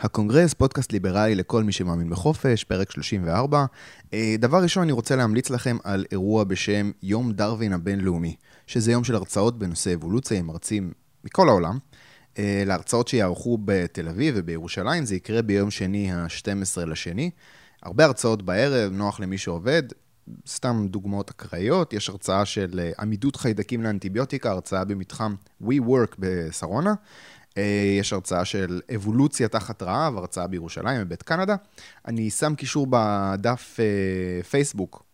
הקונגרס, פודקאסט ליברלי לכל מי שמאמין בחופש, פרק 34. אה, דבר ראשון, אני רוצה להמליץ לכם על אירוע בשם יום דרווין הבינלאומי, שזה יום של הרצאות בנושא אבולוציה עם מרצים מכל העולם. אה, להרצאות שיערכו בתל אביב ובירושלים, זה יקרה ביום שני ה-12 לשני. הרבה הרצאות בערב, נוח למי שעובד. סתם דוגמאות אקראיות, יש הרצאה של אה, עמידות חיידקים לאנטיביוטיקה, הרצאה במתחם WeWork בשרונה. אה, יש הרצאה של אבולוציה תחת רעב, הרצאה בירושלים, בבית קנדה. אני שם קישור בדף אה, פייסבוק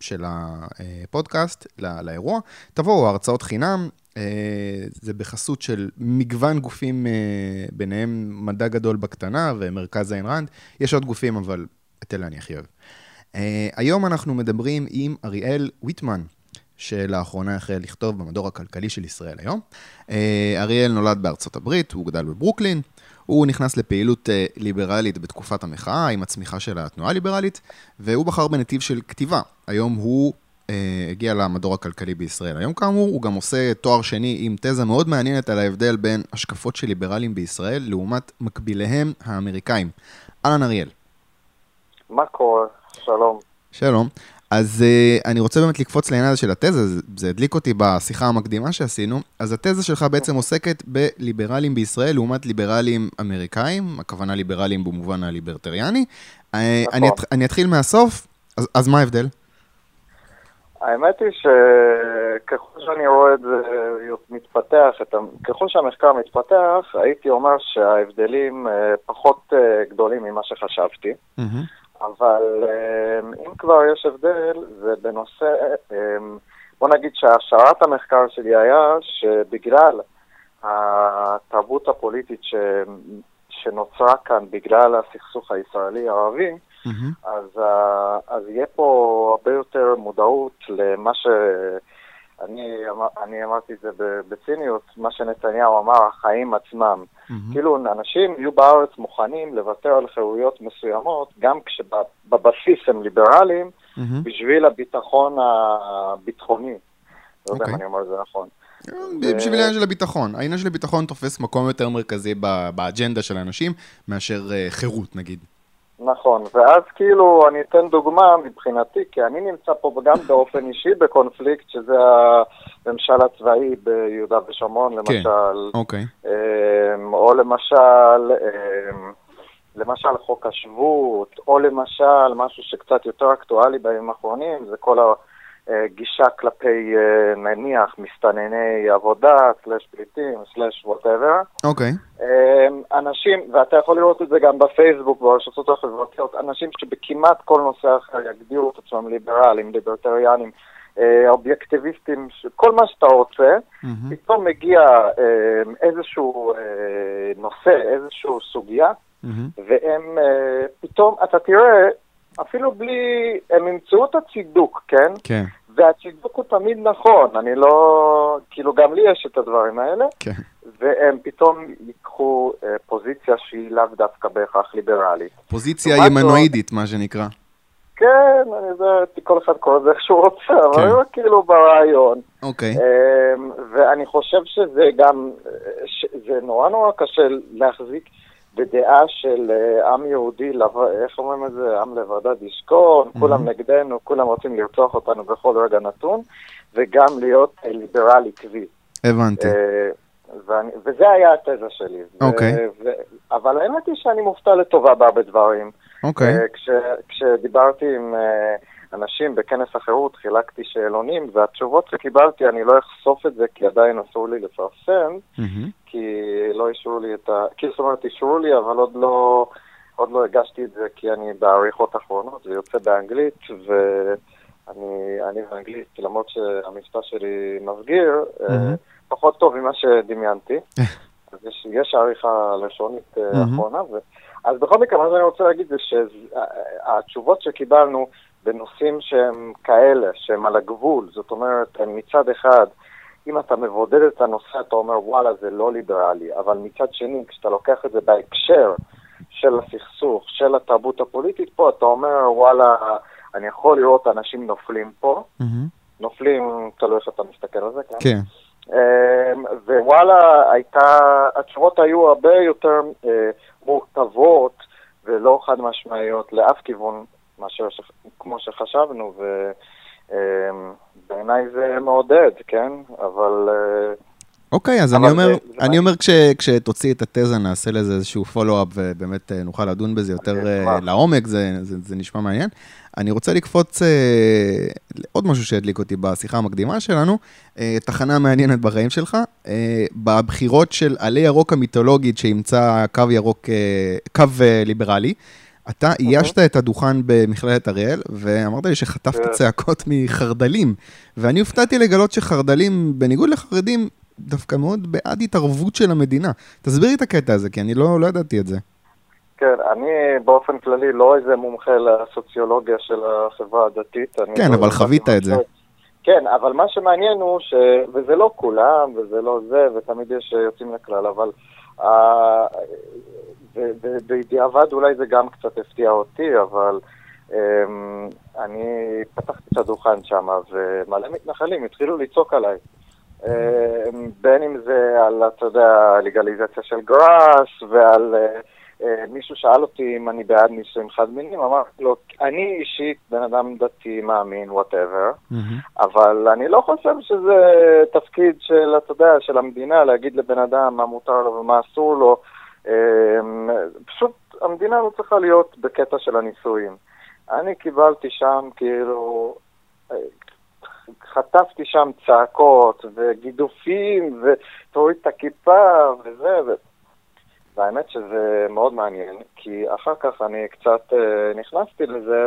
של הפודקאסט לאירוע. תבואו, הרצאות חינם, זה בחסות של מגוון גופים, ביניהם מדע גדול בקטנה ומרכז איין ראנד. יש עוד גופים, אבל את אלה אני הכי אוהב. היום אנחנו מדברים עם אריאל ויטמן, שלאחרונה החל לכתוב במדור הכלכלי של ישראל היום. Uh, אריאל נולד בארצות הברית, הוא גדל בברוקלין. הוא נכנס לפעילות uh, ליברלית בתקופת המחאה, עם הצמיחה של התנועה הליברלית, והוא בחר בנתיב של כתיבה. היום הוא uh, הגיע למדור הכלכלי בישראל. היום כאמור, הוא גם עושה תואר שני עם תזה מאוד מעניינת על ההבדל בין השקפות של ליברלים בישראל לעומת מקביליהם האמריקאים. אהלן אריאל. מה קורה? שלום. שלום. אז uh, אני רוצה באמת לקפוץ לעניין הזה של התזה, זה, זה הדליק אותי בשיחה המקדימה שעשינו. אז התזה שלך בעצם עוסקת בליברלים בישראל לעומת ליברלים אמריקאים, הכוונה ליברלים במובן הליברטריאני. אה, נכון. אני, אני אתחיל מהסוף, אז, אז מה ההבדל? האמת היא שככל שאני רואה את זה מתפתח, את. ככל שהמחקר מתפתח, הייתי אומר שההבדלים אה, פחות גדולים ממה שחשבתי. Mm-hmm. אבל אמ, אם כבר יש הבדל, זה בנושא, אמ, בוא נגיד שהשערת המחקר שלי היה שבגלל התרבות הפוליטית ש, שנוצרה כאן בגלל הסכסוך הישראלי-ערבי, mm-hmm. אז, אז יהיה פה הרבה יותר מודעות למה ש... אני, אמר, אני אמרתי את זה בציניות, מה שנתניהו אמר, החיים עצמם. Mm-hmm. כאילו, אנשים יהיו בארץ מוכנים לוותר על חירויות מסוימות, גם כשבבסיס הם ליברליים, mm-hmm. בשביל הביטחון הביטחוני. לא יודע אם אוקיי. אני אומר את זה נכון. בשביל העניין של הביטחון. העניין של הביטחון תופס מקום יותר מרכזי באג'נדה של האנשים, מאשר אה, חירות, נגיד. נכון, ואז כאילו, אני אתן דוגמה מבחינתי, כי אני נמצא פה גם באופן אישי בקונפליקט, שזה הממשל הצבאי ביהודה ושומרון, כן, למשל. כן, אוקיי. אמ, או למשל, אמ, למשל חוק השבות, או למשל משהו שקצת יותר אקטואלי בימים האחרונים, זה כל ה... גישה כלפי אה, נניח מסתנני עבודה, סלאש פליטים, סלאש ווטאבר. אוקיי. אמ, אנשים, ואתה יכול לראות את זה גם בפייסבוק, ברשתות החברתיות, אנשים שבכמעט כל נושא אחר יגדירו את עצמם ליברלים, ליברטריאנים, אה, אובייקטיביסטים, כל מה שאתה רוצה, mm-hmm. פתאום מגיע איזשהו אה, נושא, איזושהי סוגיה, mm-hmm. והם פתאום, אתה תראה, אפילו בלי, הם ימצאו את הצידוק, כן? כן. והצידוק הוא תמיד נכון, אני לא, כאילו גם לי יש את הדברים האלה, כן. והם פתאום ייקחו אה, פוזיציה שהיא לאו דווקא בהכרח ליברלית. פוזיציה ימנואידית, מה שנקרא. כן, אני יודע, כל אחד קורא לזה איך שהוא רוצה, כן. אבל כאילו ברעיון. אוקיי. אה, ואני חושב שזה גם, אה, זה נורא נורא קשה להחזיק. בדעה של אה, עם יהודי, איך אומרים את זה? עם לבדד ישכון, mm-hmm. כולם נגדנו, כולם רוצים לרצוח אותנו בכל רגע נתון, וגם להיות אה, ליברל עקבי. הבנתי. אה, ואני, וזה היה התזה שלי. אוקיי. Okay. אבל האמת היא שאני מופתע לטובה בהרבה דברים. אוקיי. Okay. כש, כשדיברתי עם... אנשים בכנס החירות, חילקתי שאלונים, והתשובות שקיבלתי, אני לא אחשוף את זה כי עדיין אסור לי לפרסם, mm-hmm. כי לא אישרו לי את ה... כי זאת אומרת, אישרו לי, אבל עוד לא, עוד לא הגשתי את זה כי אני בעריכות אחרונות, זה יוצא באנגלית, ואני אני באנגלית, למרות שהמבטא שלי מבגיר, mm-hmm. פחות טוב ממה שדמיינתי. אז יש, יש עריכה לשונית mm-hmm. אחרונה. ו... אז בכל מקרה, מה שאני רוצה להגיד זה שהתשובות שקיבלנו בנושאים שהם כאלה, שהם על הגבול, זאת אומרת, מצד אחד, אם אתה מבודד את הנושא, אתה אומר, וואלה, זה לא ליברלי, אבל מצד שני, כשאתה לוקח את זה בהקשר של הסכסוך, של התרבות הפוליטית פה, אתה אומר, וואלה, אני יכול לראות אנשים נופלים פה, mm-hmm. נופלים, תלוי איך אתה מסתכל על זה, כן? כן. אמ, ווואלה, הייתה, התשובות היו הרבה יותר אה, מורכבות חד משמעיות לאף כיוון מאשר ש... כמו שחשבנו, ובעיניי זה מעודד, כן? אבל... אוקיי, אז אני אומר, אני אומר כש, כשתוציא את התזה, נעשה לזה איזשהו פולו-אפ, ובאמת נוכל לדון בזה יותר לעומק, זה, זה, זה נשמע מעניין. אני רוצה לקפוץ אה, לעוד משהו שהדליק אותי בשיחה המקדימה שלנו, אה, תחנה מעניינת בחיים שלך, אה, בבחירות של עלי ירוק המיתולוגית שאימצה קו ירוק, אה, קו אה, ליברלי. אתה איישת את הדוכן במכללת אריאל, ואמרת לי שחטפת כן. צעקות מחרדלים. ואני הופתעתי לגלות שחרדלים, בניגוד לחרדים, דווקא מאוד בעד התערבות של המדינה. תסביר לי את הקטע הזה, כי אני לא, לא ידעתי את זה. כן, אני באופן כללי לא איזה מומחה לסוציולוגיה של החברה הדתית. כן, לא אבל חווית את זה. כן, אבל מה שמעניין הוא ש... וזה לא כולם, וזה לא זה, ותמיד יש יוצאים לכלל, אבל בדיעבד אולי זה גם קצת הפתיע אותי, אבל אמ, אני פתחתי את הדוכן שם, ומלא מתנחלים התחילו לצעוק עליי. אמ, בין אם זה על, אתה יודע, לגליזציה של grass ועל... Uh, אה, מישהו שאל אותי אם אני בעד נישואים חד מיניים, אמרתי לו, אני אישית בן אדם דתי, מאמין, whatever. אבל אני לא חושב שזה תפקיד של, אתה יודע, של המדינה להגיד לבן אדם מה מותר לו ומה אסור לו. אמ, פשוט המדינה לא צריכה להיות בקטע של הנישואים. אני קיבלתי שם כאילו, אה, חטפתי שם צעקות וגידופים ותוריד את הכיפה וזה, והאמת שזה מאוד מעניין, כי אחר כך אני קצת uh, נכנסתי לזה,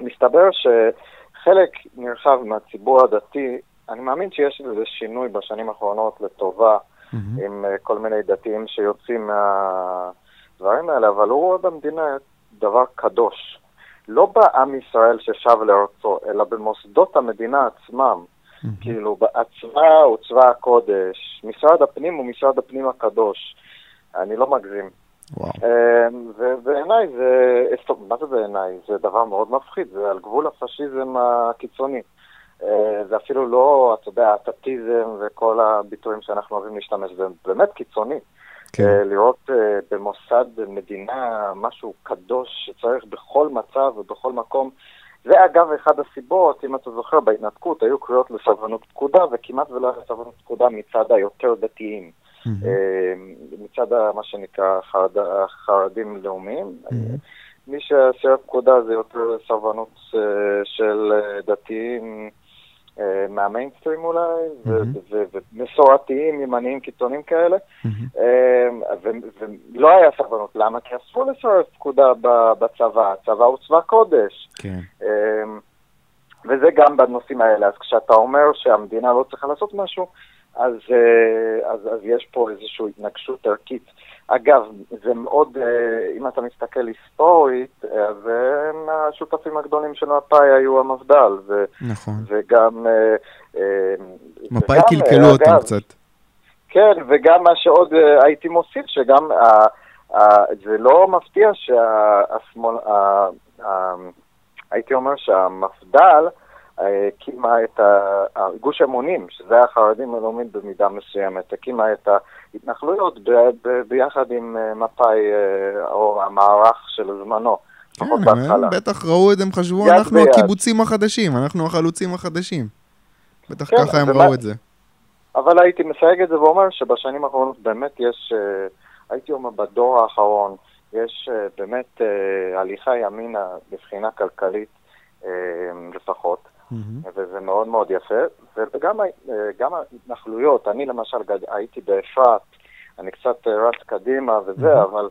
ומסתבר שחלק נרחב מהציבור הדתי, אני מאמין שיש איזה שינוי בשנים האחרונות לטובה, mm-hmm. עם uh, כל מיני דתיים שיוצאים מהדברים האלה, אבל הוא רואה במדינה דבר קדוש. לא בעם ישראל ששב לארצו, אלא במוסדות המדינה עצמם. Mm-hmm. כאילו, הצבא הוא צבא הקודש, משרד הפנים הוא משרד הפנים הקדוש. אני לא מגזים. וואו. אמ, ובעיניי זה, מה זה בעיניי? זה דבר מאוד מפחיד, זה על גבול הפשיזם הקיצוני. אה, זה אפילו לא, אתה יודע, הטטיזם וכל הביטויים שאנחנו אוהבים להשתמש, זה באמת קיצוני. כן. אה, לראות אה, במוסד מדינה משהו קדוש שצריך בכל מצב ובכל מקום. זה אגב אחד הסיבות, אם אתה זוכר, בהתנתקות היו קריאות לסרבנות פקודה, וכמעט ולא היה סרבנות פקודה מצד היותר דתיים. מצד מה שנקרא חרדים לאומיים. מי שעשה פקודה זה יותר סרבנות של דתיים מהמיינסטרים אולי, ומסורתיים, ימניים קיצוניים כאלה, ולא היה סרבנות. למה? כי אסור לסרב פקודה בצבא, הצבא הוא צבא קודש. כן. וזה גם בנושאים האלה. אז כשאתה אומר שהמדינה לא צריכה לעשות משהו, אז, אה, אז, אז יש פה איזושהי התנגשות ערכית. אגב, זה מאוד, אה, אם אתה מסתכל היסטורית, אז השותפים הגדולים של מפא"י היו המפד"ל. ו, נכון. וגם... אה, מפא"י קלקלו אותם קצת. כן, וגם מה שעוד הייתי מוסיף, שגם זה לא מפתיע שהשמאל, הייתי אומר שהמפד"ל, הקימה את גוש אמונים, שזה החרדים הלאומיים במידה מסוימת, הקימה את ההתנחלויות ביחד עם אה, מפא"י אה, או המערך של זמנו. כן, הם בטח ראו את זה, הם חשבו, אנחנו ביד. הקיבוצים החדשים, אנחנו החלוצים החדשים. בטח כן, ככה הם ראו את זה. אבל הייתי מסייג את זה ואומר שבשנים האחרונות באמת יש, אה, הייתי אומר בדור האחרון, יש באמת הליכה ימינה מבחינה כלכלית לפחות. Mm-hmm. וזה מאוד מאוד יפה. וגם גם ההתנחלויות, אני למשל גד... הייתי באפרת, אני קצת רץ קדימה וזה, mm-hmm. אבל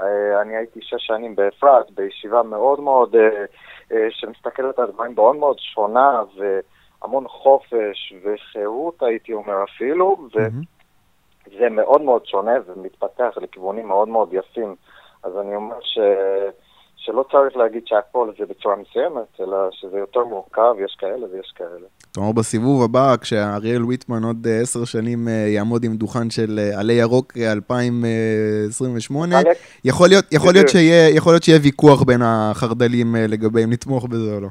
אה, אני הייתי שש שנים באפרת, בישיבה מאוד מאוד, אה, אה, שמסתכלת על דברים מאוד מאוד שונה, והמון חופש וחירות, הייתי אומר אפילו, וזה mm-hmm. מאוד מאוד שונה ומתפתח לכיוונים מאוד מאוד יפים. אז אני אומר ש... שלא צריך להגיד שהכל זה בצורה מסוימת, אלא שזה יותר מורכב, יש כאלה ויש כאלה. כלומר, בסיבוב הבא, כשאריאל ויטמן עוד אה, עשר שנים אה, יעמוד עם דוכן של אה, עלי ירוק 2028, יכול להיות, יכול, להיות שיהיה, יכול להיות שיהיה ויכוח בין החרד"לים לגבי אם נתמוך בזה או לא.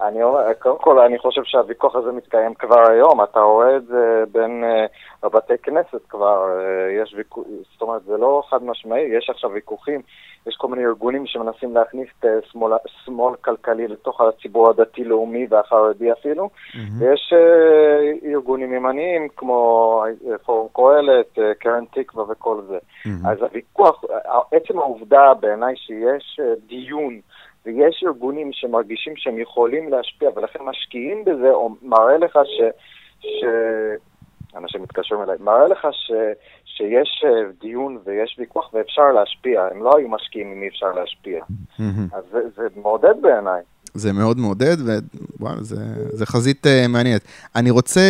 אני אומר, קודם כל, אני חושב שהוויכוח הזה מתקיים כבר היום. אתה רואה את זה בין uh, בבתי כנסת כבר, uh, יש ויכוח, זאת אומרת, זה לא חד משמעי, יש עכשיו ויכוחים, יש כל מיני ארגונים שמנסים להכניס את uh, שמאל, שמאל כלכלי לתוך הציבור הדתי-לאומי והחרדי אפילו, mm-hmm. ויש ארגונים ימניים כמו פורום קהלת, קרן תקווה וכל זה. Mm-hmm. אז הוויכוח, עצם העובדה בעיניי שיש דיון, ויש ארגונים שמרגישים שהם יכולים להשפיע ולכן משקיעים בזה, או מראה לך ש... ש... אנשים מתקשרים אליי, מראה לך ש... שיש אה, דיון ויש ויכוח ואפשר להשפיע. הם לא היו משקיעים אם אי אפשר להשפיע. אז זה, זה מעודד בעיניי. זה מאוד מעודד, ווואלה, זה, זה חזית uh, מעניינת. אני רוצה,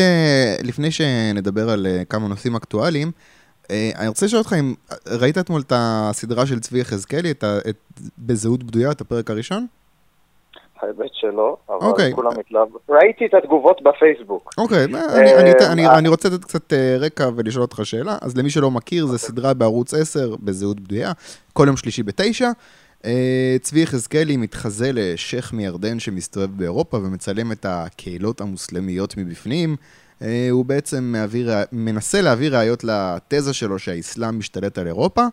לפני שנדבר על uh, כמה נושאים אקטואליים, אה, אני רוצה לשאול אותך אם ראית אתמול את הסדרה של צבי יחזקאלי, את, את בזהות בדויה, את הפרק הראשון? האמת שלא, אבל okay. אוקיי. כולם התלהבו. ראיתי את התגובות בפייסבוק. אוקיי, okay, אה, אני, אני, אני, אה, אני רוצה לתת קצת רקע ולשאול אותך שאלה. אז למי שלא מכיר, זו okay. אוקיי. סדרה בערוץ 10, בזהות בדויה, כל יום שלישי בתשע. צבי יחזקאלי מתחזה לשייח' מירדן שמסתובב באירופה ומצלם את הקהילות המוסלמיות מבפנים. אה, הוא בעצם מעביר, מנסה להעביר ראיות לתזה שלו שהאסלאם משתלט על אירופה.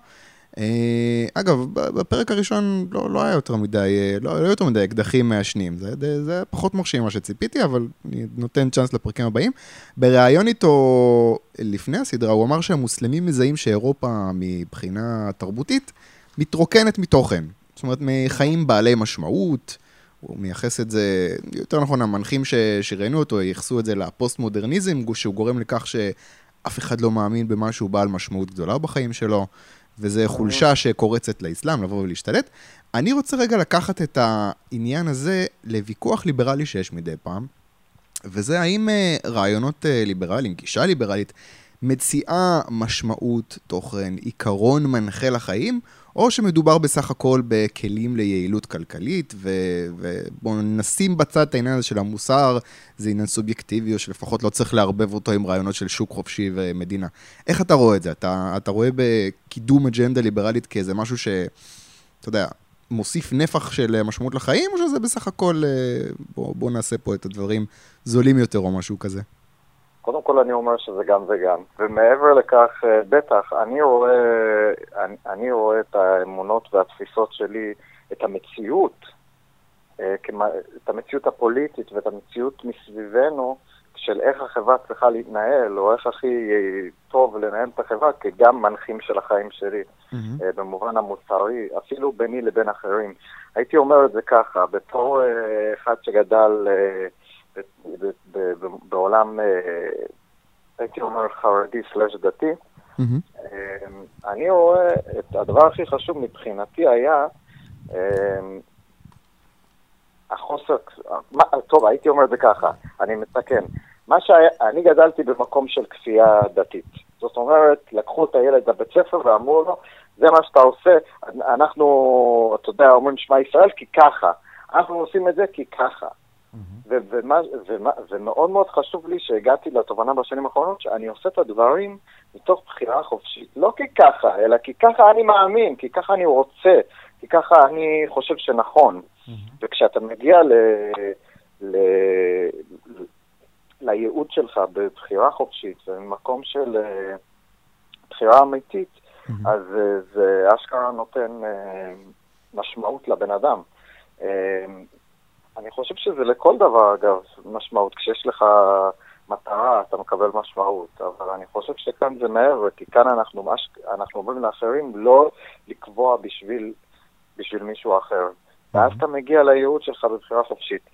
אה, אגב, בפרק הראשון לא, לא היה יותר מדי, אה, לא, לא יותר מדי אקדחים מעשנים, זה, זה היה פחות מרשים ממה שציפיתי, אבל אני נותן צ'אנס לפרקים הבאים. בריאיון איתו לפני הסדרה, הוא אמר שהמוסלמים מזהים שאירופה מבחינה תרבותית מתרוקנת מתוכן. זאת אומרת, מחיים בעלי משמעות, הוא מייחס את זה, יותר נכון, המנחים שראיינו אותו ייחסו את זה לפוסט-מודרניזם, שהוא גורם לכך שאף אחד לא מאמין במה שהוא בעל משמעות גדולה בחיים שלו, וזה חולשה שקורצת לאסלאם, לבוא ולהשתלט. אני רוצה רגע לקחת את העניין הזה לוויכוח ליברלי שיש מדי פעם, וזה האם אה, רעיונות אה, ליברליים, גישה ליברלית, מציעה משמעות, תוכן, עיקרון מנחה לחיים, או שמדובר בסך הכל בכלים ליעילות כלכלית, ובואו נשים בצד את העניין הזה של המוסר, זה עניין סובייקטיבי, או שלפחות לא צריך לערבב אותו עם רעיונות של שוק חופשי ומדינה. איך אתה רואה את זה? אתה, אתה רואה בקידום אג'נדה ליברלית כאיזה משהו ש... אתה יודע, מוסיף נפח של משמעות לחיים, או שזה בסך הכל, אה, בואו בוא נעשה פה את הדברים זולים יותר או משהו כזה? כל אני אומר שזה גם וגם. ומעבר לכך, אה, בטח, אני רואה, אני, אני רואה את האמונות והתפיסות שלי, את המציאות, אה, את המציאות הפוליטית ואת המציאות מסביבנו, של איך החברה צריכה להתנהל, או איך הכי טוב לנהל את החברה, כגם מנחים של החיים שלי, mm-hmm. במובן המוצרי, אפילו ביני לבין אחרים. הייתי אומר את זה ככה, בתור אחד שגדל... בעולם, אה, הייתי אומר, חרדי סלש דתי, mm-hmm. אני רואה את הדבר הכי חשוב מבחינתי היה אה, החוסר, טוב, הייתי אומר את זה ככה, אני מתקן. מה שהיה, אני גדלתי במקום של כפייה דתית. זאת אומרת, לקחו את הילד לבית ספר ואמרו לו, זה מה שאתה עושה, אנחנו, אתה יודע, אומרים שמע ישראל כי ככה. אנחנו עושים את זה כי ככה. ומה, ומה, ומאוד מאוד חשוב לי שהגעתי לתובנה בשנים האחרונות שאני עושה את הדברים מתוך בחירה חופשית. לא כי ככה, אלא כי ככה אני מאמין, כי ככה אני רוצה, כי ככה אני חושב שנכון. וכשאתה מגיע ל... ל... לייעוד שלך בבחירה חופשית, במקום של uh, בחירה אמיתית. אז uh, זה אשכרה נותן uh, משמעות לבן אדם. אני חושב שזה לכל דבר, אגב, משמעות. כשיש לך מטרה, אתה מקבל משמעות. אבל אני חושב שכאן זה מעבר, כי כאן אנחנו, מש... אנחנו אומרים לאחרים לא לקבוע בשביל, בשביל מישהו אחר. ואז אתה מגיע לייעוד שלך בבחירה חופשית.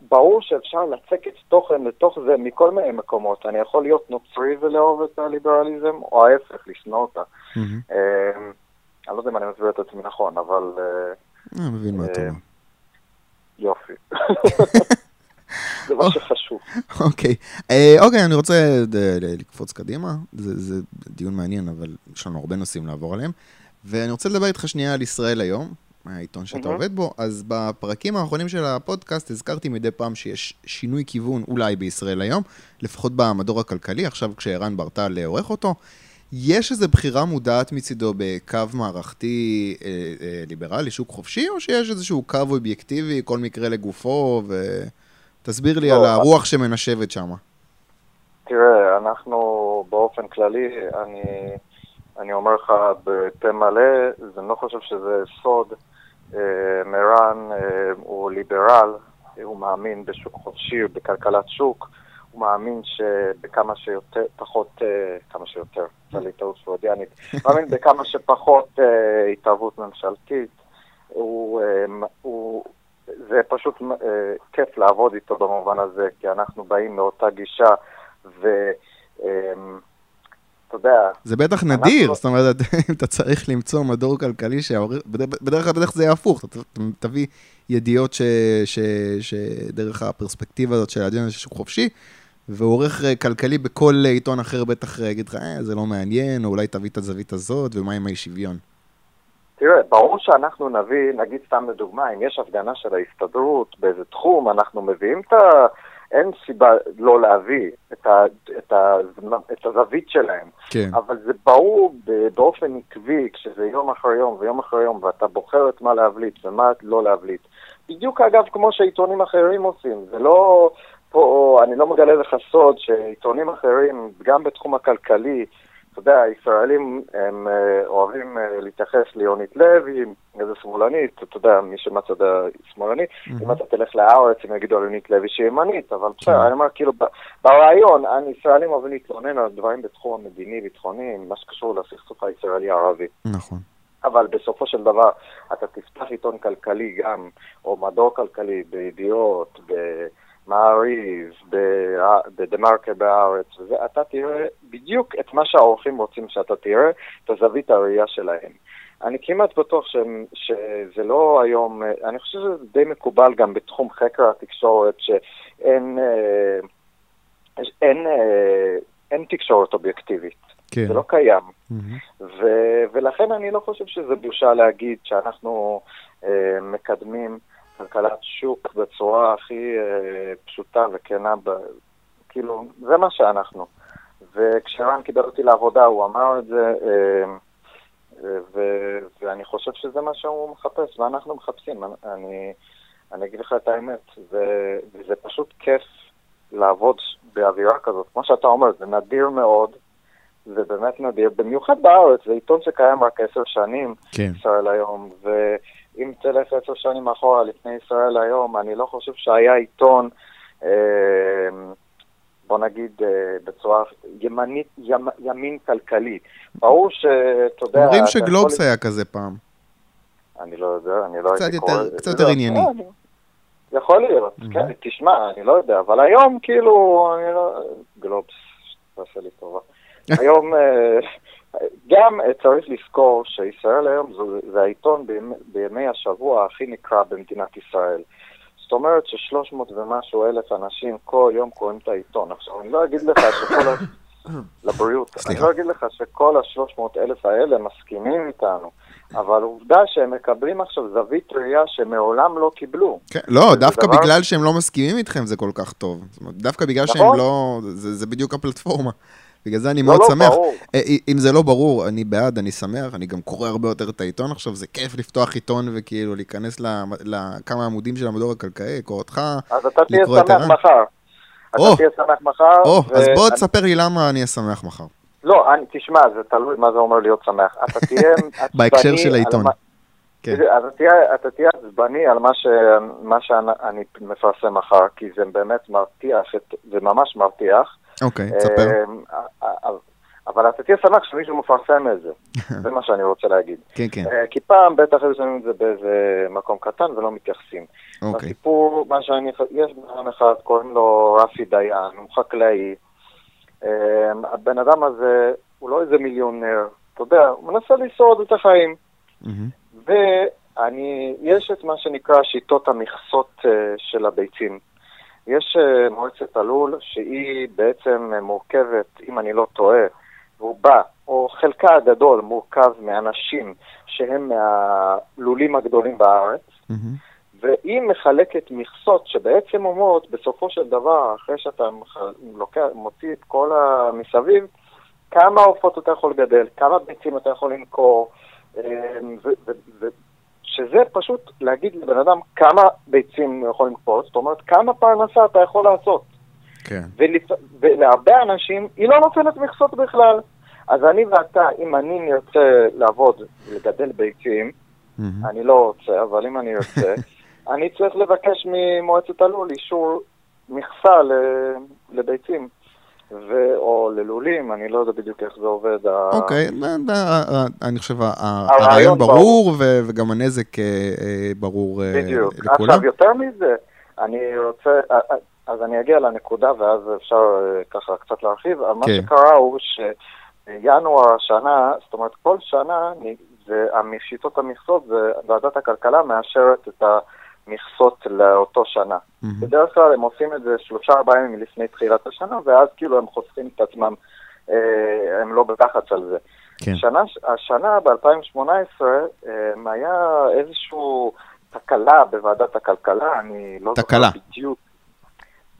ברור שאפשר לצקת תוכן לתוך זה מכל מיני מקומות. אני יכול להיות נוצרי ולאהוב את הליברליזם, או ההפך, לשנוא אותה. אמ, אני לא יודע אם אני מסביר את עצמי נכון, אבל... אה, אני מבין מה אתה אומר. יופי. זה מה שחשוב. אוקיי, אה, אוקיי, אני רוצה לקפוץ קדימה, זה, זה דיון מעניין, אבל יש לנו הרבה נושאים לעבור עליהם. ואני רוצה לדבר איתך שנייה על ישראל היום, העיתון שאתה עובד בו. אז בפרקים האחרונים של הפודקאסט הזכרתי מדי פעם שיש שינוי כיוון אולי בישראל היום, לפחות במדור הכלכלי, עכשיו כשערן ברטל עורך אותו. יש איזו בחירה מודעת מצידו בקו מערכתי אה, אה, ליברלי, שוק חופשי, או שיש איזשהו קו אובייקטיבי, כל מקרה לגופו, ו... תסביר לי לא, על הרוח שמנשבת שם. תראה, אנחנו באופן כללי, אני, אני אומר לך בפה מלא, אני לא חושב שזה סוד. אה, מרן אה, הוא ליברל, הוא מאמין בשוק חופשי, בכלכלת שוק. הוא מאמין שבכמה שיותר, פחות, אה, כמה שיותר, זה לי טעות פרודיאנית, מאמין בכמה שפחות אה, התערבות ממשלתית. הוא, אה, הוא, זה פשוט כיף לעבוד איתו במובן הזה, כי אנחנו באים מאותה גישה, ו... אתה יודע... זה בטח נדיר, אנחנו... זאת אומרת, אם אתה צריך למצוא מדור כלכלי שהעורך... בדרך כלל בטח זה יהיה הפוך, אתה תביא ידיעות. שדרך הפרספקטיבה הזאת של האג'נדה של שוק חופשי, ועורך אה, כלכלי בכל עיתון אחר בטח אה, יגיד לך, אה, זה לא מעניין, או אולי תביא את הזווית הזאת, ומה עם האי שוויון? תראה, ברור שאנחנו נביא, נגיד סתם לדוגמה, אם יש הפגנה של ההסתדרות באיזה תחום, אנחנו מביאים את ה... אין סיבה לא להביא את, ה, את, ה, את הזווית שלהם. כן. אבל זה ברור באופן עקבי, כשזה יום אחרי יום ויום אחרי יום, ואתה בוחר את מה להבליט ומה לא להבליט. בדיוק אגב כמו שעיתונים אחרים עושים, זה לא... פה אני לא מגלה לך סוד שעיתונים אחרים, גם בתחום הכלכלי, אתה יודע, הישראלים הם אה, אוהבים אה, להתייחס ליונית לוי, איזה שמאלנית, אתה יודע, מי שמצד השמאלני, אם אתה תלך לארץ הם יגידו על יונית לוי שהיא ימנית, אבל בסדר, אני אומר כאילו, ברעיון, ישראלים אוהבים להתלונן על דברים בתחום המדיני, ביטחוני, מה שקשור לסכסוך הישראלי-ערבי. נכון. אבל בסופו של דבר, אתה תפתח עיתון כלכלי גם, או מדור כלכלי בידיעות, ב... מעריב, בדה מרקר בארץ, ואתה תראה בדיוק את מה שהאורחים רוצים שאתה תראה, את הזווית הראייה שלהם. אני כמעט בטוח ש, שזה לא היום, אני חושב שזה די מקובל גם בתחום חקר התקשורת, שאין אה, אין, אה, אין תקשורת אובייקטיבית. כן. זה לא קיים. Mm-hmm. ו- ולכן אני לא חושב שזה בושה להגיד שאנחנו אה, מקדמים כלכלת שוק בצורה הכי אה, פשוטה וכנה, ב, כאילו, זה מה שאנחנו. וכשרן קיבל אותי לעבודה, הוא אמר את זה, אה, ו, ואני חושב שזה מה שהוא מחפש, ואנחנו מחפשים. אני, אני אגיד לך את האמת, זה, זה פשוט כיף לעבוד באווירה כזאת. כמו שאתה אומר, זה נדיר מאוד, זה באמת נדיר, במיוחד בארץ, זה עיתון שקיים רק עשר שנים, כן. ישראל היום, ו... אם תלך עשר שנים אחורה, לפני ישראל היום, אני לא חושב שהיה עיתון, אה, בוא נגיד, אה, בצורה ימנית, ימ, ימין כלכלי. ברור שאתה יודע... אומרים שגלובס היה כזה פעם. אני לא יודע, אני לא הייתי קורא... קצת יותר ענייני. אה, יכול להיות, כן, תשמע, אני לא יודע, אבל היום כאילו, אני לא... גלובס, תעשה לי טובה. היום... גם אה, צריך לזכור שישראל היום זה, זה העיתון בימי, בימי השבוע הכי נקרא במדינת ישראל. זאת אומרת ששלוש מאות ומשהו אלף אנשים כל יום קוראים את העיתון. עכשיו, אני לא אגיד לך שכל ה... לבריאות. סליחה. אני לא אגיד לך שכל השלוש מאות אלף האלה מסכימים איתנו. אבל עובדה שהם מקבלים עכשיו זווית ראייה שמעולם לא קיבלו. כן, לא, דווקא דבר... בגלל שהם לא מסכימים איתכם זה כל כך טוב. זאת אומרת, דווקא בגלל נכון. שהם לא... זה, זה בדיוק הפלטפורמה. בגלל זה אני לא, מאוד לא, שמח. ברור. אה, אה, אם זה לא ברור, אני בעד, אני שמח, אני גם קורא הרבה יותר את העיתון עכשיו, זה כיף לפתוח עיתון וכאילו להיכנס לכמה עמודים של המדור הכלכלי, לקרוא אותך, אז אתה תהיה שמח מחר. אתה תהיה שמח מחר. או, אז בוא תספר לי למה אני אהיה שמח מחר. לא, אני, תשמע, זה תלוי מה זה אומר להיות שמח. אתה תהיה עצבני... בהקשר של העיתון. כן. אתה תהיה עצבני על מה שאני מפרסם מחר, כי זה באמת מרתיח, זה ממש מרתיח. אוקיי, תספר. אמ, אבל אתה תהיה שמח שמישהו מפרסם את זה, זה מה שאני רוצה להגיד. כן, כן. אה, כי פעם בטח היו שמים את זה באיזה מקום קטן ולא מתייחסים. אוקיי. הסיפור, מה שאני, יש בן אחד, קוראים לו רפי דיין, הוא חקלאי. הבן אדם הזה הוא לא איזה מיליונר, אתה יודע, הוא מנסה לשרוד את החיים. ואני, יש את מה שנקרא שיטות המכסות אה, של הביצים. יש אה, מועצת הלול שהיא בעצם מורכבת, אם אני לא טועה, רובה, או חלקה הגדול מורכב מאנשים שהם מהלולים הגדולים בארץ, mm-hmm. והיא מחלקת מכסות שבעצם אומרות, בסופו של דבר, אחרי שאתה לוקח, מוציא את כל המסביב, כמה עופות אתה יכול לגדל, כמה ביצים אתה יכול למכור, אה, שזה פשוט להגיד לבן אדם כמה ביצים הוא יכול לקפוץ, זאת אומרת, כמה פרנסה אתה יכול לעשות. כן. ולפ... ולהרבה אנשים היא לא נותנת מכסות בכלל. אז אני ואתה, אם אני נרצה לעבוד ולגדל ביצים, מהמם. אני לא רוצה, אבל אם אני ארצה, אני צריך לבקש ממועצת הלול אישור מכסה לביצים, ו- או ללולים, אני לא יודע בדיוק איך זה עובד. ה- אוקיי, אני חושב ה- ה- הרעיון ברור. וגם הנזק אה, אה, ברור אה, בדיוק. לכולם. עכשיו, יותר מזה, אני רוצה, אז אני אגיע לנקודה ואז אפשר ככה קצת להרחיב. מה כן. שקרה הוא שינואר השנה, זאת אומרת כל שנה, זה- שיטות המכסות, ועדת הכלכלה מאשרת את המכסות לאותו שנה. מהמם. בדרך כלל הם עושים את זה שלושה ארבעה ימים לפני תחילת השנה, ואז כאילו הם חוסכים את עצמם, אה, הם לא בלחץ על זה. כן. שנה, השנה, ב-2018, היה איזושהי תקלה בוועדת הכלכלה, אני לא תקלה. זוכר בדיוק.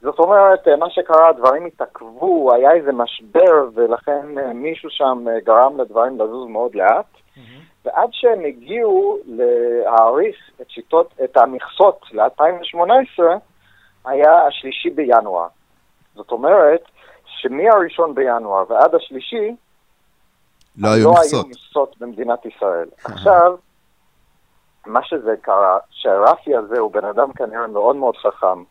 זאת אומרת, אה, מה שקרה, הדברים התעכבו, היה איזה משבר, ולכן אה, מישהו שם אה, גרם לדברים לזוז מאוד לאט. ועד שהם הגיעו להעריך את שיטות, את המכסות ל-2018, היה השלישי בינואר. זאת אומרת, שמהראשון בינואר ועד השלישי, לא היו לא מכסות. היו מכסות במדינת ישראל. עכשיו, מה שזה קרה, שהרפי הזה הוא בן אדם כנראה מאוד מאוד חכם,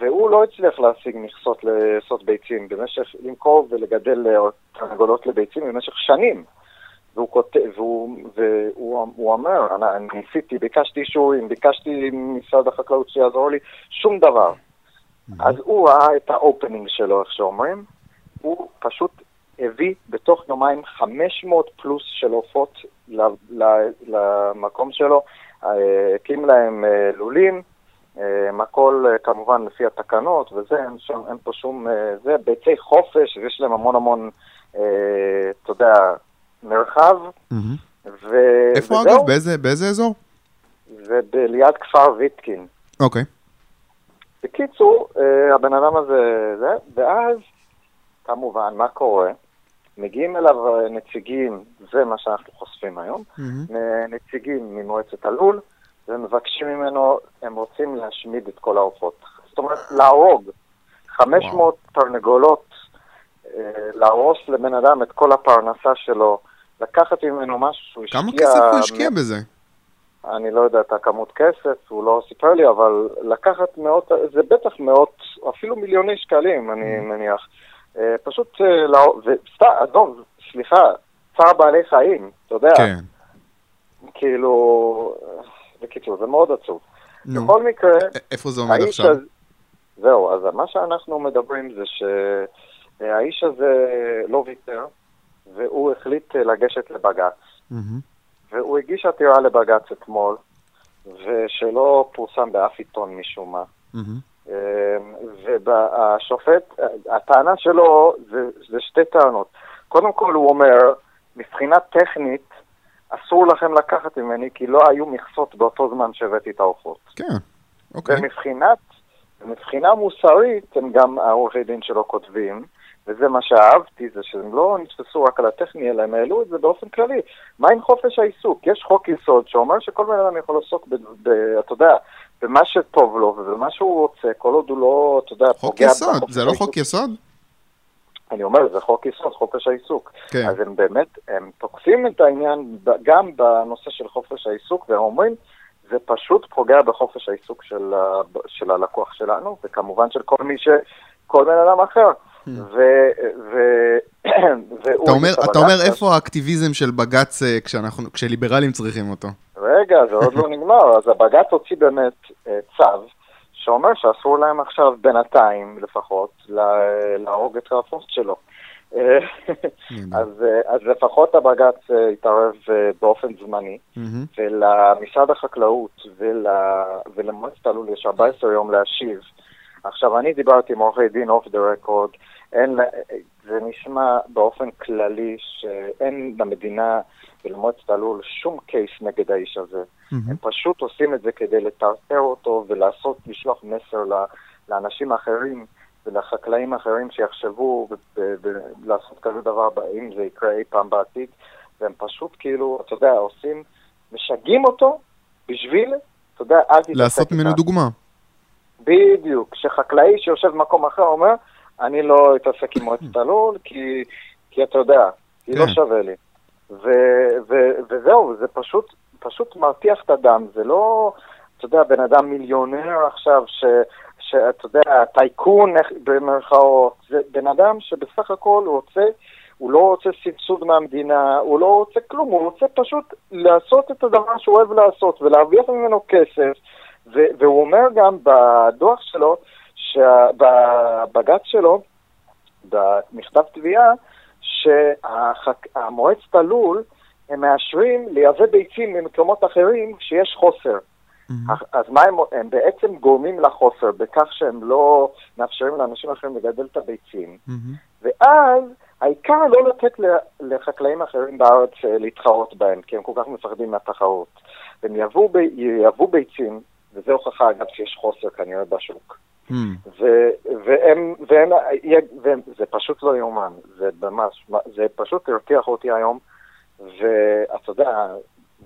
והוא לא הצליח להשיג מכסות לעשות ביצים במשך, למכור ולגדל תרנגולות לביצים במשך שנים. והוא כותב, והוא, והוא הוא אומר, אני, ניסיתי, ביקשתי אישורים, ביקשתי ממשרד החקלאות שיעזור לי, שום דבר. אז הוא ראה את האופנינג שלו, איך שאומרים, הוא פשוט הביא בתוך יומיים 500 פלוס של עופות למקום שלו, אה, הקים להם אה, לולים, הכל אה, כמובן לפי התקנות וזה, אין, שם, אין פה שום, זה, ביצי חופש, ויש להם המון המון, אתה יודע, מרחב. ו... איפה וזהו, אגב? באיזה- באיזה אזור? זה ליד כפר ויטקין. אוקיי. בקיצור, אה, הבן אדם הזה, זה, ואז, כמובן, מה קורה? מגיעים אליו אה, נציגים, זה מה שאנחנו חושפים היום. אה, נציגים ממועצת הלול, ומבקשים ממנו, הם רוצים להשמיד את כל העופות. זאת אומרת, להרוג 500 תרנגולות, אה, להרוס לבן אדם את כל הפרנסה שלו, לקחת ממנו משהו שהוא השקיע... כמה כסף הוא השקיע בזה? אני לא יודע את הכמות כסף, הוא לא סיפר לי, אבל לקחת מאות, זה בטח מאות, אפילו מיליוני שקלים, אני מניח. אה, פשוט, אה, לא, וסתם, עזוב, סליחה, צער בעלי חיים, אתה יודע, כן. כאילו, אה, בקיצור, זה מאוד עצוב. נו. בכל מקרה, איפה זה עומד עכשיו? הזה, זהו, אז מה שאנחנו מדברים זה שהאיש הזה לא ויתר, והוא החליט אה, לגשת לבג"ץ. מהמם. והוא הגיש עתירה לבג"ץ אתמול, ושלא פורסם באף עיתון משום מה. מהמם. והשופט, הטענה שלו זה, זה שתי טענות. קודם כל הוא אומר, מבחינה טכנית, אסור לכם לקחת ממני, כי לא היו מכסות באותו זמן שהבאתי את העופות. כן. אוקיי. ומבחינת, מבחינה מוסרית, הם גם העורכי דין שלו כותבים, וזה מה שאהבתי, זה שהם לא נתפסו רק על הטכני, אלא הם העלו את זה באופן כללי. מה עם חופש העיסוק? יש חוק יסוד שאומר שכל בן אדם יכול לעסוק, ב, ב, אתה יודע, במה שטוב לו ובמה שהוא רוצה, כל עוד הוא לא, אתה יודע, חוק יסוד, זה לא. חוק יסוד? אני אומר, זה חוק יסוד, חופש העיסוק. כן. אז הם באמת, הם תוקפים את העניין גם בנושא של חופש העיסוק, והם אומרים, זה פשוט פוגע בחופש העיסוק של, של הלקוח שלנו, וכמובן של כל מי ש... כל בן אדם אחר. והוא... אתה אומר, אתה אומר לבג"ץ, איפה האקטיביזם של בג"ץ אה, כשאנחנו, כשליברלים צריכים אותו? רגע, זה עוד לא נגמר. אז הבג"ץ הוציא באמת אה, צו שאומר שאסור להם עכשיו, בינתיים לפחות, לה- להרוג את העופות שלו. אה, אז, אז לפחות הבג"ץ התערב באופן זמני. ולמשרד החקלאות ול, ולמועצת הלול יש 14 יום להשיב. עכשיו, אני דיברתי עם עורכי דין off the record, זה נשמע באופן כללי שאין למדינה ולמועצת הלול שום case נגד האיש הזה. מהמם. הם פשוט עושים את זה כדי לטרטר אותו ולעשות, לשלוח מסר ל- לאנשים אחרים ולחקלאים אחרים שיחשבו לעשות כזה דבר, אם זה יקרה אי פעם בעתיד, והם פשוט כאילו, אתה יודע, עושים, משגעים אותו בשביל, אתה יודע, אל תתעסק לעשות ממנו דוגמה. בדיוק. כשחקלאי שיושב במקום אחר אומר, אני לא אתעסק עם מועצת הלול, כי, כי אתה יודע, כי לא כן. שווה לי. ו, ו, וזהו, זה פשוט, פשוט מרתיח את הדם, זה לא, אתה יודע, בן אדם מיליונר עכשיו, ש, שאתה יודע, טייקון במרכאות, זה בן אדם שבסך הכל הוא רוצה, הוא לא רוצה סבסוד מהמדינה, הוא לא רוצה כלום, הוא רוצה פשוט לעשות את הדבר שהוא אוהב לעשות ולהרוויח ממנו כסף, והוא אומר גם בדוח שלו, בבג"ץ שלו, במכתב תביעה, שהמועצת הלול, הם מאשרים לייבא ביצים ממקומות אחרים כשיש חוסר. אז מה הם, הם בעצם גורמים לחוסר בכך שהם לא מאפשרים לאנשים אחרים לגדל את הביצים, ואז העיקר לא לתת לחקלאים אחרים בארץ אה, להתחרות בהם, כי הם כל כך מפחדים מהתחרות. הם יבואו ב- ביצים, וזו הוכחה אגב שיש חוסר כנראה בשוק. ו- והם, והם, והם, זה פשוט לא יאומן, זה ממש, זה פשוט הרתיח אותי היום, ואתה יודע,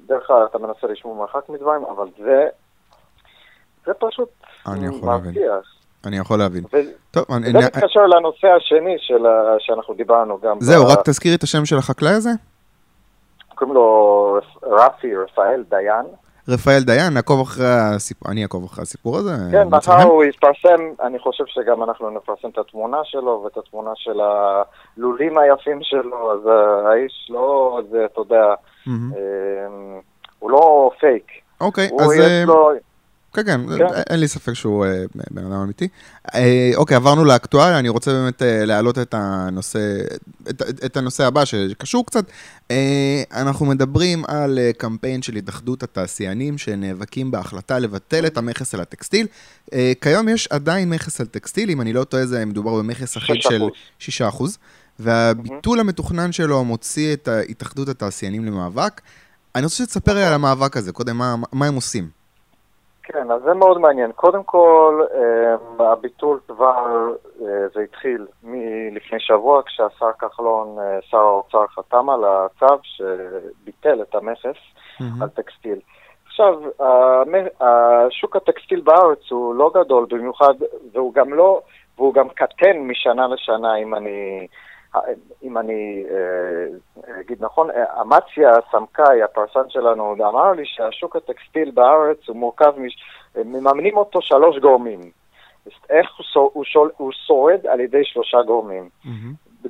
דרך כלל אתה מנסה לשמור מרחק מדברים, אבל זה, זה פשוט אני. מרתיח. אני יכול להבין. ו- טוב, אני- זה אני- מתקשר לנושא השני של ה- שאנחנו דיברנו גם. זהו, ב- רק תזכירי את השם של החקלאי הזה. קוראים לו רפי, רפאל דיין. רפאל דיין, נעקוב אחרי הסיפור, אני אעקוב אחרי הסיפור הזה. כן, מחר? הוא יתפרסם, אני חושב שגם אנחנו נפרסם את התמונה שלו ואת התמונה של הלולים היפים שלו, אז אה, האיש לא, זה, אתה יודע. אה, הוא לא פייק. אוקיי, אז... אה, לו... כן, כן, כן. אין לי ספק שהוא אה, בן אדם אמיתי. אה, אוקיי, עברנו לאקטואליה, אני רוצה באמת אה, להעלות את הנושא, את, את הנושא הבא שקשור קצת. אה, אנחנו מדברים על אה, קמפיין של התאחדות התעשיינים שנאבקים בהחלטה לבטל את המכס על הטקסטיל. אה, כיום יש עדיין מכס על טקסטיל, אם אני לא טועה זה מדובר במכס אחיד של 6%, והביטול המתוכנן שלו מוציא את התאחדות התעשיינים למאבק. אני רוצה שתספר לי על המאבק הזה, קודם מה, מה הם עושים. כן, אז זה מאוד מעניין. קודם כל, אה, הביטול כבר, אה, זה התחיל מלפני שבוע, כשהשר כחלון, אה, שר האוצר, חתם על הצו שביטל את המכס על טקסטיל. עכשיו, השוק הטקסטיל בארץ הוא לא גדול במיוחד, והוא גם לא, והוא גם קטן משנה לשנה, אם אני, אם אני אה, אגיד נכון. אה, אמציה סמכאי, הפרסן שלנו, אמר לי שהשוק הטקסטיל בארץ הוא מורכב, מש... מממנים אותו שלוש גורמים. איך הוא, שור- הוא, שול... הוא שורד על ידי שלושה גורמים.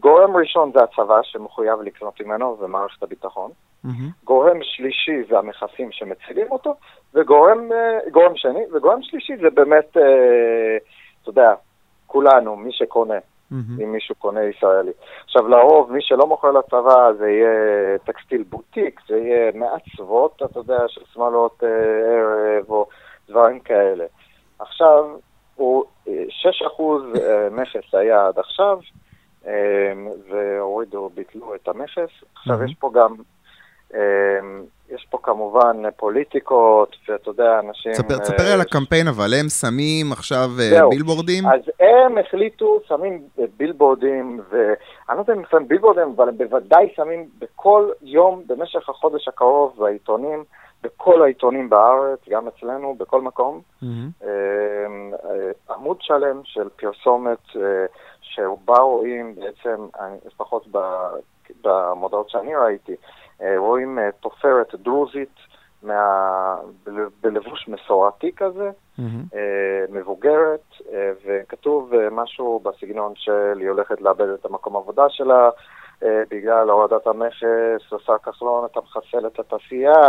גורם ראשון זה הצבא שמחויב לקנות ממנו ומערכת הביטחון. גורם שלישי זה המכסים שמצילים אותו, וגורם אה, גורם שני, וגורם שלישי זה באמת, אתה יודע, כולנו, מי שקונה, אם מישהו קונה ישראלי. עכשיו, לרוב, מי שלא מוכר לצבא זה יהיה טקסטיל בוטיק, זה יהיה מעצבות, אתה יודע, של שמאלות אה, ערב או דברים כאלה. עכשיו, הוא, אה, 6% אה, מכס היה עד עכשיו, אה, והורידו, ביטלו את המכס. עכשיו, מהמם. יש פה גם... יש פה כמובן פוליטיקות, ואתה יודע, אנשים... תספר, אה, תספר לי על הקמפיין, אבל הם שמים עכשיו אה, זהו. בילבורדים? אז הם החליטו, שמים אה, בילבורדים, ואני לא יודע אם הם שמים בילבורדים, אבל הם בוודאי שמים בכל יום במשך החודש הקרוב בעיתונים, בכל העיתונים בארץ, גם אצלנו, בכל מקום, אה, עמוד שלם של פרסומת שבה רואים בעצם, לפחות במודעות שאני ראיתי, רואים אה, תופרת דרוזית מה... בל- בלבוש מסורתי כזה. אה, מבוגרת, אה, וכתוב אה, משהו בסגנון של היא הולכת לאבד את המקום העבודה שלה אה, בגלל הורדת המכס, השר כחלון, אתה מחסל את התעשייה,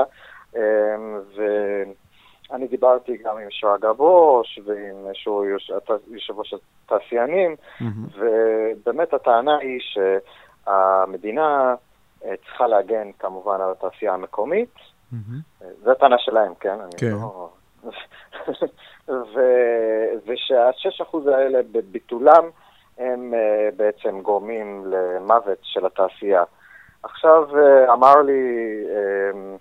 אה, ואני דיברתי גם עם שרגא ברוש ועם שהוא יושב ראש התעשיינים, מהמם. ובאמת הטענה היא שהמדינה אה, צריכה להגן כמובן על התעשייה המקומית, מהמם. זו הטענה שלהם, כן? כן. לא... ו... ושה-6% האלה בביטולם הם אה, בעצם גורמים למוות של התעשייה. עכשיו אה, אמר לי, אה,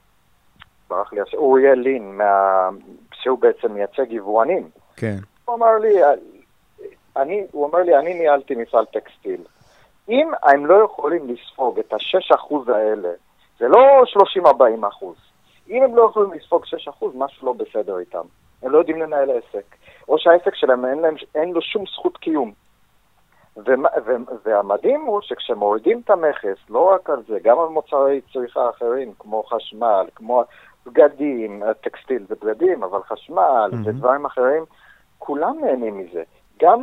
ברח לי, אוריאל לין, מה... שהוא בעצם מייצג יבואנים, כן. הוא אמר לי, אני, הוא אומר לי, אני ניהלתי מפעל טקסטיל. אם הם לא יכולים לספוג את ה-6% האלה, זה לא 30-40 אחוז. אם הם לא יכולים לספוג 6%, משהו לא בסדר איתם. הם לא יודעים לנהל עסק. או שהעסק שלהם אין, להם, אין לו שום זכות קיום. והמדהים הוא שכשמורידים את המכס, לא רק על זה, גם על מוצרי צריכה אחרים, כמו חשמל, כמו בגדים, טקסטיל זה בגדים, אבל חשמל mm-hmm. ודברים אחרים, כולם נהנים מזה. גם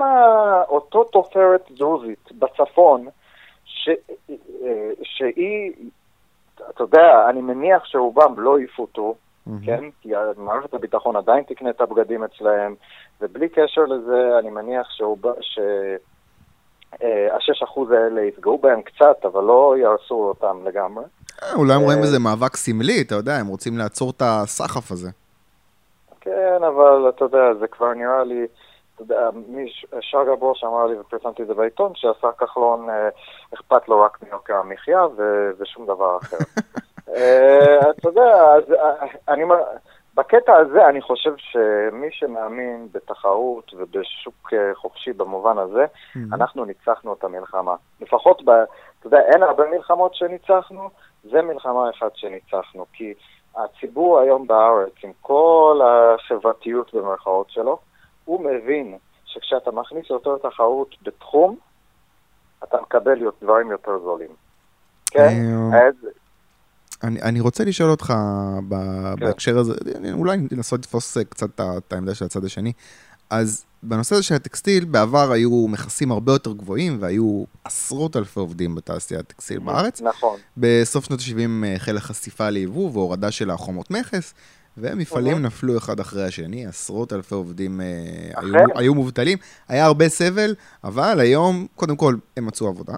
אותו תופרת דרוזית בצפון, ש, שהיא, אתה יודע, אני מניח שרובם לא יפוטו, mm-hmm. כן? כי מערכת הביטחון עדיין תקנה את הבגדים אצלהם, ובלי קשר לזה, אני מניח שהוא, ש... אה, השש אחוז האלה יפגעו בהם קצת, אבל לא יהרסו אותם לגמרי. אה, אולי הם רואים אה, בזה מאבק סמלי, אתה יודע, הם רוצים לעצור את הסחף הזה. כן, אבל אתה יודע, זה כבר נראה לי, שרגא ברוש אמר לי, ופרסמתי את זה בעיתון, שהשר כחלון אכפת לו רק מיוקר המחיה ושום דבר אחר. אתה יודע, אז אני אומר... בקטע הזה אני חושב שמי שמאמין בתחרות ובשוק אה, חופשי במובן הזה, mm-hmm. אנחנו ניצחנו את המלחמה. לפחות, אתה יודע, אין הרבה מלחמות שניצחנו, זה מלחמה אחת שניצחנו. כי הציבור היום בארץ, עם כל החברתיות במרכאות שלו, הוא מבין שכשאתה מכניס יותר תחרות בתחום, אתה מקבל דברים יותר זולים. כן? אז אני, אני רוצה לשאול אותך ב, כן. בהקשר הזה, אולי לנסות לתפוס קצת את העמדה של הצד השני. אז בנושא הזה של הטקסטיל, בעבר היו מכסים הרבה יותר גבוהים, והיו עשרות אלפי עובדים בתעשיית הטקסטיל בארץ. נכון. בסוף שנות ה-70 החלה חשיפה ליבוא והורדה של החומות מכס, ומפעלים נכון. נפלו אחד אחרי השני, עשרות אלפי עובדים אה, היו, היו מובטלים. היה הרבה סבל, אבל היום, קודם כל, הם מצאו עבודה.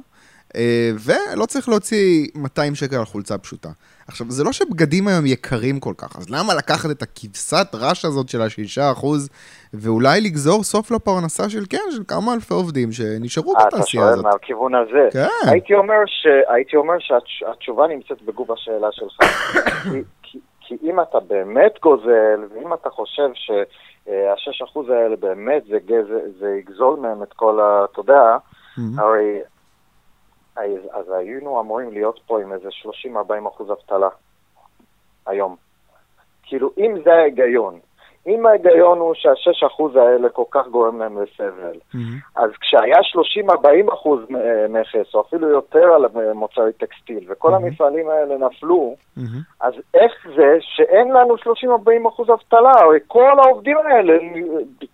אה, ולא צריך להוציא 200 שקל על חולצה פשוטה. עכשיו, זה לא שבגדים היום יקרים כל כך, אז למה לקחת את הכבשת רש הזאת של השישה אחוז, ואולי לגזור סוף לפרנסה של, כן, של כמה אלפי עובדים שנשארו אה, בתעשייה הזאת. אתה שואל מהכיוון הזה. כן. הייתי אומר, ש... הייתי אומר שהתשובה נמצאת בגוף השאלה שלך. כי, אם אתה באמת גוזל, ואם אתה חושב שהשש אחוז האלה באמת זה, זה, זה יגזול מהם את כל ה... אתה יודע, mm-hmm. הרי אז, אז היינו אמורים להיות פה עם איזה 30-40 אחוז אבטלה היום. כאילו, אם זה ההיגיון, אם ההיגיון הוא שהשש אחוז האלה כל כך גורם להם לסבל, mm-hmm. אז כשהיה 30-40 אחוז מכס, או אפילו יותר על מוצרי טקסטיל, וכל mm-hmm. המפעלים האלה נפלו, mm-hmm. אז איך זה שאין לנו 30-40 אחוז אבטלה? הרי כל העובדים האלה,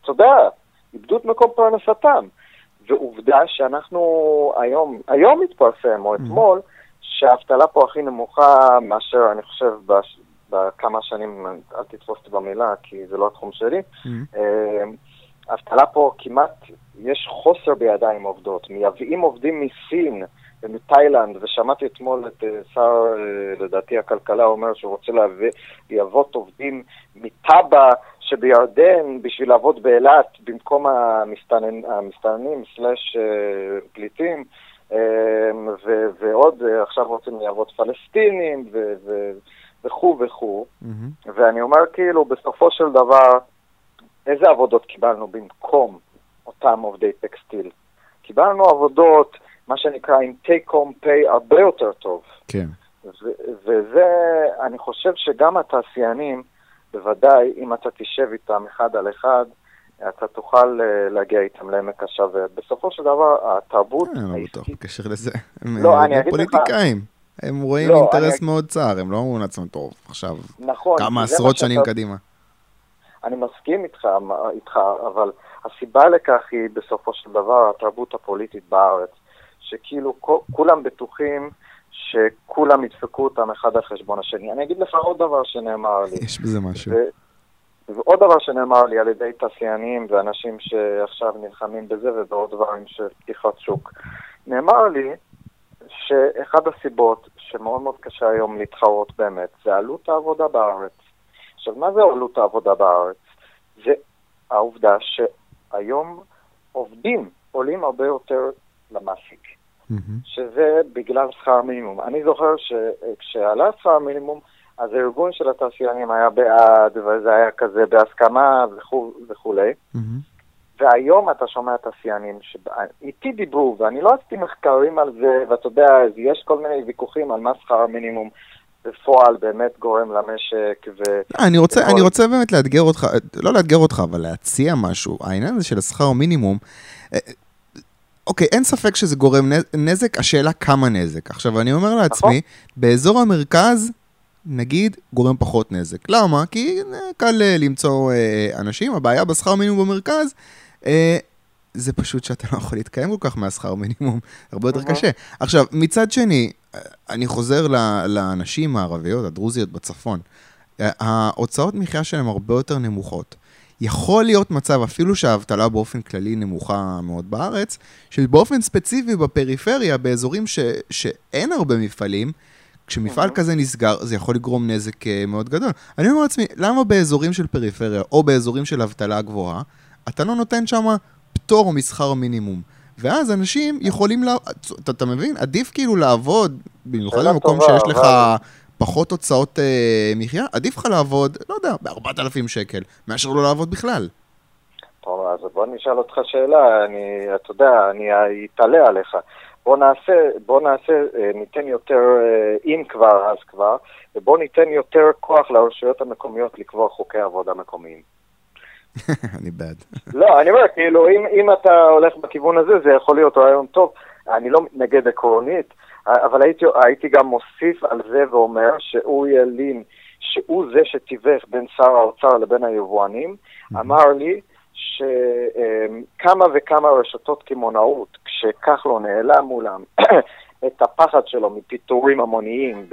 אתה יודע, איבדו את מקום פרנסתם. ועובדה שאנחנו היום, היום מתפרסם, או mm-hmm. אתמול, שהאבטלה פה הכי נמוכה מאשר, אני חושב, בש, בכמה שנים, אל תתפוס אותי במילה, כי זה לא התחום שלי. Mm-hmm. האבטלה פה כמעט, יש חוסר בידיים עובדות. מייבאים עובדים מסין ומתאילנד, ושמעתי אתמול את אה, שר, אה, לדעתי, הכלכלה אומר שהוא רוצה לייבאות עובדים מטאבה שבירדן, בשביל לעבוד באילת, במקום המסתננים סלאש אה, פליטים, ועוד עכשיו רוצים לעבוד פלסטינים וכו' וכו'. Mm-hmm. ואני אומר כאילו, בסופו של דבר, איזה עבודות קיבלנו במקום אותם עובדי טקסטיל? קיבלנו עבודות, מה שנקרא עם take home pay הרבה יותר טוב. כן. וזה, אני חושב שגם התעשיינים, בוודאי, אם אתה תשב איתם אחד על אחד, אתה תוכל אה, להגיע איתם לעמק השווה. בסופו של דבר, התרבות העסקית... אני לא בטוח בקשר לזה. לא, אני אגיד לך... פוליטיקאים. הם רואים לא, אינטרס אני... מאוד צר, הם לא אומרים לעצמם טוב, עכשיו, נכון, כמה עשרות שנים שאתה... קדימה. אני מסכים איתך, איתך, אבל הסיבה לכך היא בסופו של דבר התרבות הפוליטית בארץ, שכאילו כולם בטוחים שכולם ידפקו אותם אחד על חשבון השני. אני אגיד לך עוד דבר שנאמר לי. יש בזה משהו. ו... ועוד דבר שנאמר לי על ידי תעשיינים ואנשים שעכשיו נלחמים בזה ובעוד דברים של פתיחת שוק. נאמר לי שאחד הסיבות שמאוד מאוד קשה היום להתחרות באמת זה עלות העבודה בארץ. עכשיו, מה זה עלות העבודה בארץ? זה העובדה שהיום עובדים עולים הרבה יותר למעסיק, mm-hmm. שזה בגלל שכר מינימום. אני זוכר שכשעלה שכר מינימום, אז הארגון של התעשיינים היה בעד, וזה היה כזה בהסכמה וכו', וכולי. Mm-hmm. והיום אתה שומע תעשיינים שאיתי דיברו, ואני לא עשיתי מחקרים על זה, ואתה יודע, יש כל מיני ויכוחים על מה שכר המינימום. בפועל באמת גורם למשק ו... לא, אני רוצה, אני רוצה באמת לאתגר אותך, לא לאתגר אותך, אבל להציע משהו. העניין הזה של השכר מינימום, אה, אוקיי, אין ספק שזה גורם נזק, השאלה כמה נזק. עכשיו, אני אומר לעצמי, נכון. באזור המרכז, נגיד, גורם פחות נזק. למה? כי אה, קל אה, למצוא אנשים, הבעיה בשכר מינימום במרכז, זה פשוט שאתה לא יכול להתקיים כל כך מהשכר מינימום, הרבה יותר קשה. עכשיו, מצד שני, אני חוזר לנשים הערביות, הדרוזיות בצפון. ההוצאות מחיה שלהן הרבה יותר נמוכות. יכול להיות מצב, אפילו שהאבטלה באופן כללי נמוכה מאוד בארץ, שבאופן ספציפי בפריפריה, באזורים ש, שאין הרבה מפעלים, כשמפעל כזה נסגר, זה יכול לגרום נזק אה, מאוד גדול. אני אומר לעצמי, למה באזורים של פריפריה, או באזורים של אבטלה גבוהה, אתה לא נותן שם פטור משכר מינימום? ואז אנשים יכולים, לה... אתה, אתה מבין? עדיף כאילו לעבוד, במיוחד במקום שיש לך פחות הוצאות אה, מחיה, עדיף לך לעבוד, לא יודע, ב-4,000 שקל, מאשר לא לעבוד בכלל. טוב, אז בוא נשאל אותך שאלה, אני, אתה יודע, אני אתעלה עליך. בוא נעשה, בוא נעשה, אה, ניתן יותר, אה, אם כבר, אז כבר, ובוא ניתן יותר כוח לרשויות המקומיות לקבוע חוקי עבודה מקומיים. אני בעד. לא, אני אומר, כאילו, אם, אם אתה הולך בכיוון הזה, זה יכול להיות רעיון טוב. אני לא מתנגד עקרונית, אבל הייתי, הייתי גם מוסיף על זה ואומר שאורי ילין, שהוא זה שתיווך בין שר האוצר לבין היבואנים, אמר לי שכמה וכמה רשתות קמעונאות, כשכחלון העלה מולם את הפחד שלו מפיטורים המוניים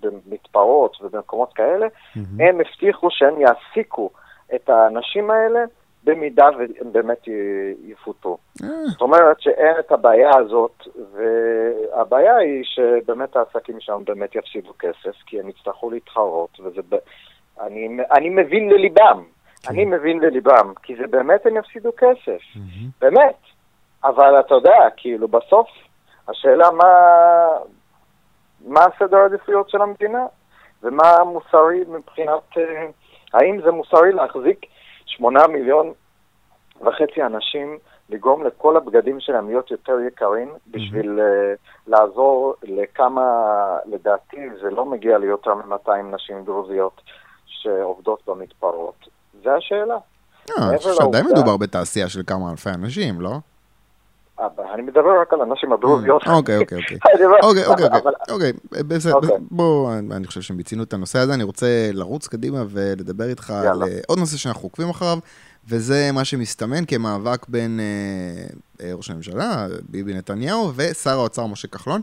במתפרות ובמקומות כאלה, הם הבטיחו שהם יעסיקו את האנשים האלה במידה והם באמת יפוטו. אה. זאת אומרת שאין את הבעיה הזאת, והבעיה היא שבאמת העסקים שם באמת יפסידו כסף, כי הם יצטרכו להתחרות, וזה... ב... אני, אני מבין לליבם, כן. אני מבין לליבם, כי זה באמת הם יפסידו כסף, באמת. אבל אתה יודע, כאילו בסוף, השאלה מה, מה הסדר העדיפויות של המדינה, ומה מוסרי מבחינת... Uh, האם זה מוסרי להחזיק שמונה מיליון וחצי אנשים, לגרום לכל הבגדים שלהם להיות יותר יקרים, בשביל uh, לעזור לכמה, לדעתי זה לא מגיע ליותר מ-200 נשים דרוזיות שעובדות במתפרות. זה השאלה. אה, די מדובר בתעשייה של כמה אלפי אנשים, לא? אני מדבר רק על הנשים הדרוזיות. אוקיי, אוקיי, אוקיי. אוקיי, אוקיי, אוקיי. בסדר, אוקיי. בוא, אני חושב שמיצינו את הנושא הזה, אני רוצה לרוץ קדימה ולדבר איתך על אה, עוד נושא שאנחנו עוקבים אחריו, וזה מה שמסתמן כמאבק בין אה, אה, ראש הממשלה, ביבי נתניהו, ושר האוצר משה כחלון,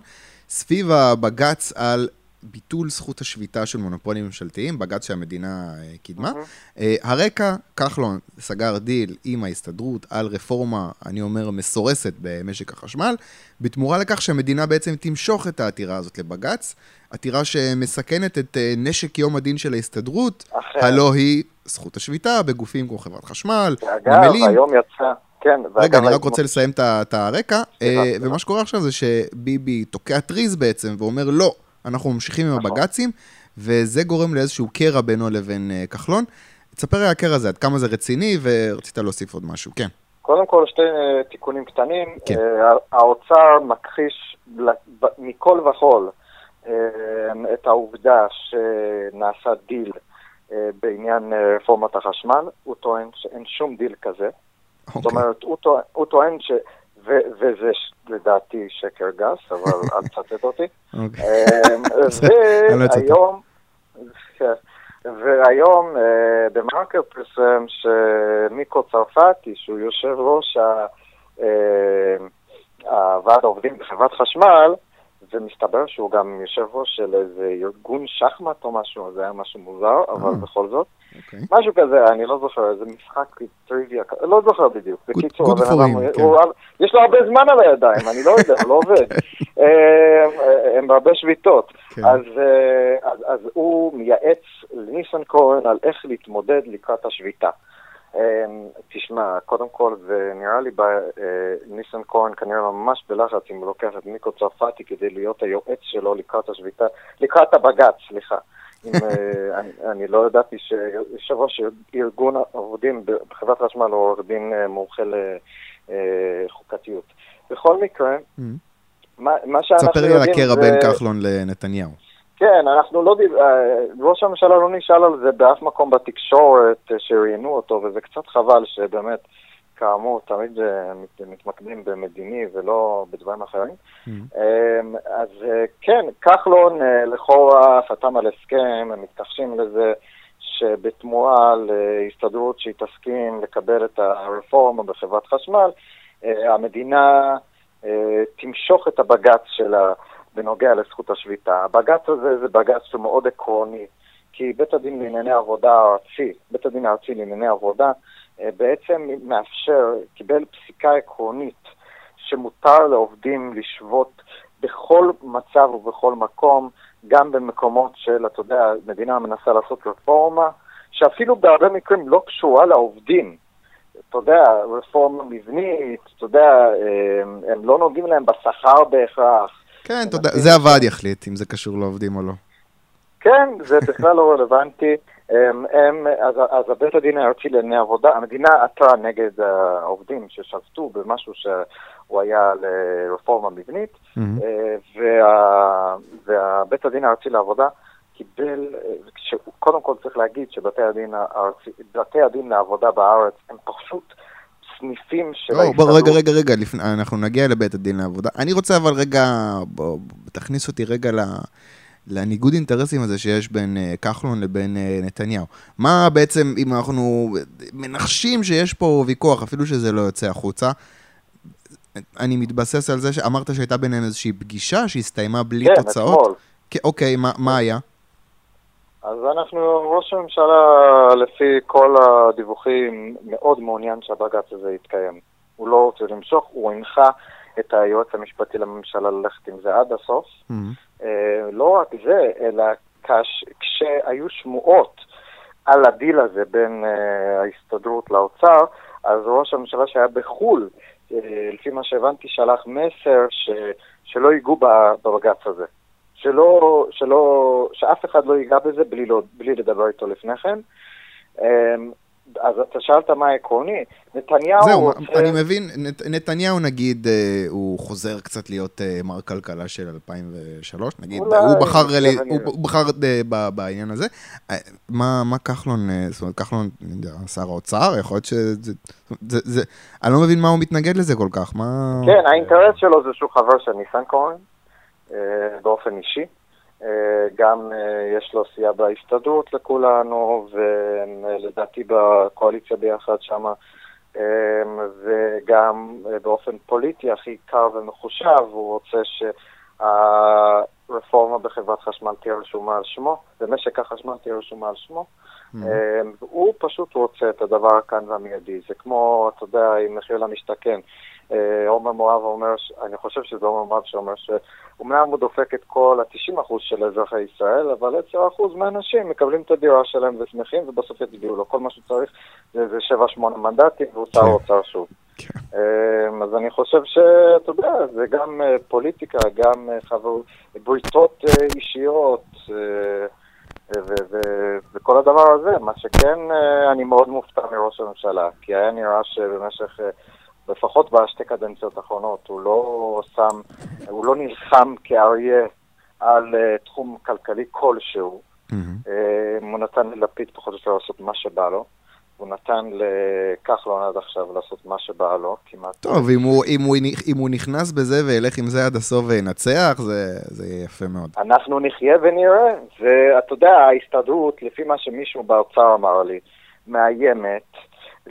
סביב הבג"ץ על ביטול זכות השביתה של מונופולים ממשלתיים, בג"ץ שהמדינה אה, קידמה. Uh-huh. הרקע, כחלון סגר דיל עם ההסתדרות על רפורמה, אני אומר, מסורסת במשק החשמל, בתמורה לכך שהמדינה בעצם תמשוך את העתירה הזאת לבג"ץ, עתירה שמסכנת את אה, נשק יום הדין של ההסתדרות. הלא היא זכות השביתה בגופים כמו חברת חשמל, נמלים. אגב, היום יצא... כן, רגע, אני רק רוצה לסיים את הרקע, ומה שקורה עכשיו זה שביבי תוקע טריז בעצם ואומר לא, אנחנו ממשיכים עם נכון. הבג"צים, וזה גורם לאיזשהו קרע בינו לבין uh, כחלון. תספר על הקרע הזה, עד כמה זה רציני, ורצית להוסיף עוד משהו, כן. קודם כל, שתי uh, תיקונים קטנים. כן. Uh, האוצר מכחיש מכל וכול את העובדה שנעשה דיל בעניין רפורמת החשמל. הוא טוען שאין שום דיל כזה. אוקיי. זאת אוקיי. אומרת, הוא טוען, הוא טוען ש... וזה לדעתי שקר גס, אבל אל תצטט אותי. אוקיי. אמ, לא והיום, והיום אה, דה מרקר פרסם שמיקו צרפתי, שהוא יושב ראש אה, הוועד העובדים בחברת חשמל, ומסתבר שהוא גם יושב ראש של איזה ארגון שחמט או משהו, זה היה משהו מוזר, אבל אה. בכל זאת. אוקיי. משהו כזה, אני לא זוכר, איזה משחק טריוויה, לא זוכר בדיוק. בקיצור, הבן אדם, כן. יש לו הרבה זמן על הידיים, אני לא יודע, הוא לא עובד. אה, הם בהרבה שביתות. כן. אז, אה, אז, אז הוא מייעץ לניסנקורן על איך להתמודד לקראת השביתה. אמ, תשמע, קודם כל, זה נראה לי ניסנקורן כנראה ממש בלחץ אם הוא לוקח את מיקו צרפתי כדי להיות היועץ שלו לקראת השביתה, לקראת הבג"ץ, סליחה. אה, אני, אני לא ידעתי שיושב ראש ארגון עובדים בחברת חשמל הוא עורך דין אה, מומחה לחוקתיות. בכל מקרה, mm-hmm. מה, מה שאנחנו יודעים... ספר לי על הקרע בין כחלון לנתניהו. כן, אנחנו לא דיב... ראש הממשלה לא נשאל על זה באף מקום בתקשורת שראיינו אותו, וזה קצת חבל שבאמת, כאמור, תמיד מתמקדים במדיני ולא בדברים אחרים. Mm-hmm. אז כן, כחלון לכאורה חתם על הסכם, הם מתכחשים לזה. שבתמורה להסתדרות שהיא תסכים לקבל את הרפורמה בחברת חשמל, אה, המדינה אה, תמשוך את הבג"ץ שלה בנוגע לזכות השביתה. הבג"ץ הזה זה בג"ץ שהוא מאוד עקרוני, כי בית הדין לענייני עבודה הארצי, בית הדין הארצי לענייני עבודה, אה, בעצם מאפשר, קיבל פסיקה עקרונית שמותר לעובדים לשבות בכל מצב ובכל מקום, גם במקומות של, אתה יודע, מדינה מנסה לעשות רפורמה, שאפילו בהרבה מקרים לא קשורה לעובדים. אתה יודע, רפורמה מבנית, אתה יודע, הם, הם לא נוגעים להם בשכר בהכרח. כן, יודע, זה הוועד יחליט אם זה קשור לעובדים או לא. כן, זה בכלל לא רלוונטי. הם, הם, אז, אז הבית הדין הארצי לענייני עבודה, המדינה עתרה נגד העובדים ששבתו במשהו שהוא היה לרפורמה מבנית, mm-hmm. וה, והבית הדין הארצי לעבודה קיבל, קודם כל צריך להגיד שבתי הדין, הארצי, הדין לעבודה בארץ הם פשוט סניפים של לא, ההסתדרות. רגע, רגע, רגע, לפני, אנחנו נגיע לבית הדין לעבודה. אני רוצה אבל רגע, בוא, תכניס אותי רגע ל... לניגוד אינטרסים הזה שיש בין uh, כחלון לבין uh, נתניהו. מה בעצם, אם אנחנו מנחשים שיש פה ויכוח, אפילו שזה לא יוצא החוצה, אני מתבסס על זה שאמרת שהייתה ביניהם איזושהי פגישה שהסתיימה בלי כן, תוצאות? כן, אתמול. אוקיי, מה, מה היה? אז אנחנו, ראש הממשלה, לפי כל הדיווחים, מאוד מעוניין שהבג"ץ הזה יתקיים. הוא לא רוצה למשוך, הוא הנחה את היועץ המשפטי לממשלה ללכת עם זה עד הסוף. Mm-hmm. אה, לא רק זה, אלא כש, כשהיו שמועות על הדיל הזה בין אה, ההסתדרות לאוצר, אז ראש הממשלה שהיה בחו"ל, אה, לפי מה שהבנתי, שלח מסר ש, שלא ייגעו בבג"ץ הזה. שלא, שלא, שאף אחד לא ייגע בזה בלי, לא, בלי לדבר איתו לפני כן. אמ, אז אתה שאלת מה עקרוני, נתניהו זהו, רוצה... אני מבין, נת, נתניהו נגיד, אה, הוא חוזר קצת להיות אה, מר כלכלה של 2003, נגיד, אולי, הוא בחר, כן, לי, הוא, הוא בחר אה, ב, בעניין הזה. מה, מה כחלון, זאת אומרת, כחלון, שר האוצר, יכול להיות שזה, זה, זה, אני לא מבין מה הוא מתנגד לזה כל כך, מה... כן, האינטרס שלו זה שהוא חבר של ניסנקורן, באופן אישי. אה, גם אה, יש לו סיעה בהסתדרות לכולנו, ולדעתי בקואליציה ביחד שמה, אה, וגם אה, באופן פוליטי הכי קר ומחושב, הוא רוצה שהרפורמה בחברת חשמל תהיה רשומה על שמו, ומשק החשמל תהיה רשומה על שמו. Mhm. אה, הוא פשוט רוצה את הדבר כאן והמיידי. זה כמו, אתה יודע, עם מחיר למשתכן. אה, עומר מואב אומר, אני חושב שזה עומר מואב שאומר שאומנם הוא דופק את כל ה-90% של אזרחי ישראל, אבל 10% מהאנשים מקבלים את הדירה שלהם ושמחים ובסוף יצביעו לו. כל מה שהוא צריך זה, זה 7-8 מנדטים והוא שר כן. האוצר שוב. כן. אה, אז אני חושב שאתה יודע, זה גם אה, פוליטיקה, גם חבר... בריתות אישיות. ו- ו- וכל הדבר הזה, מה שכן, אני מאוד מופתע מראש הממשלה, כי היה נראה שבמשך, לפחות בשתי קדנציות האחרונות, הוא לא שם, הוא לא נלחם כאריה על אה, תחום כלכלי כלשהו. מהמם. אה, הוא נתן ללפיד פחות או יותר לעשות מה שבא לו. הוא נתן לכחלון עד עכשיו לעשות מה שבא לו, כמעט. טוב, אם הוא, אם, הוא, אם הוא נכנס בזה וילך עם זה עד הסוף וינצח, זה, זה יהיה יפה מאוד. אנחנו נחיה ונראה, ואתה יודע, ההסתדרות, לפי מה שמישהו באוצר אמר לי, מאיימת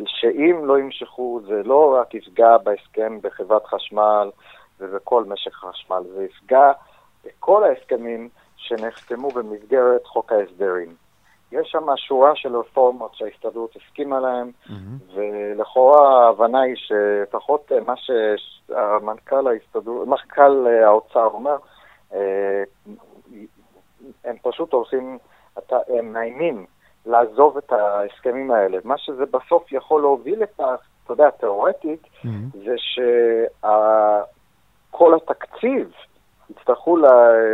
שאם לא ימשכו, זה לא רק יפגע בהסכם בחברת חשמל ובכל משק החשמל, זה יפגע בכל ההסכמים שנחתמו במסגרת חוק ההסדרים. יש שם שורה של רפורמות שההסתדרות הסכימה להן, מהמם. ולכאורה ההבנה היא שלפחות אה, מה שהמנכ"ל ההסתדרות, מנכ"ל אה, האוצר אומר, אה, הם פשוט הולכים, הם מאיימים לעזוב את ההסכמים האלה. מה שזה בסוף יכול להוביל לכך, אתה יודע, תיאורטית, מהמם. זה שכל התקציב יצטרכו ל-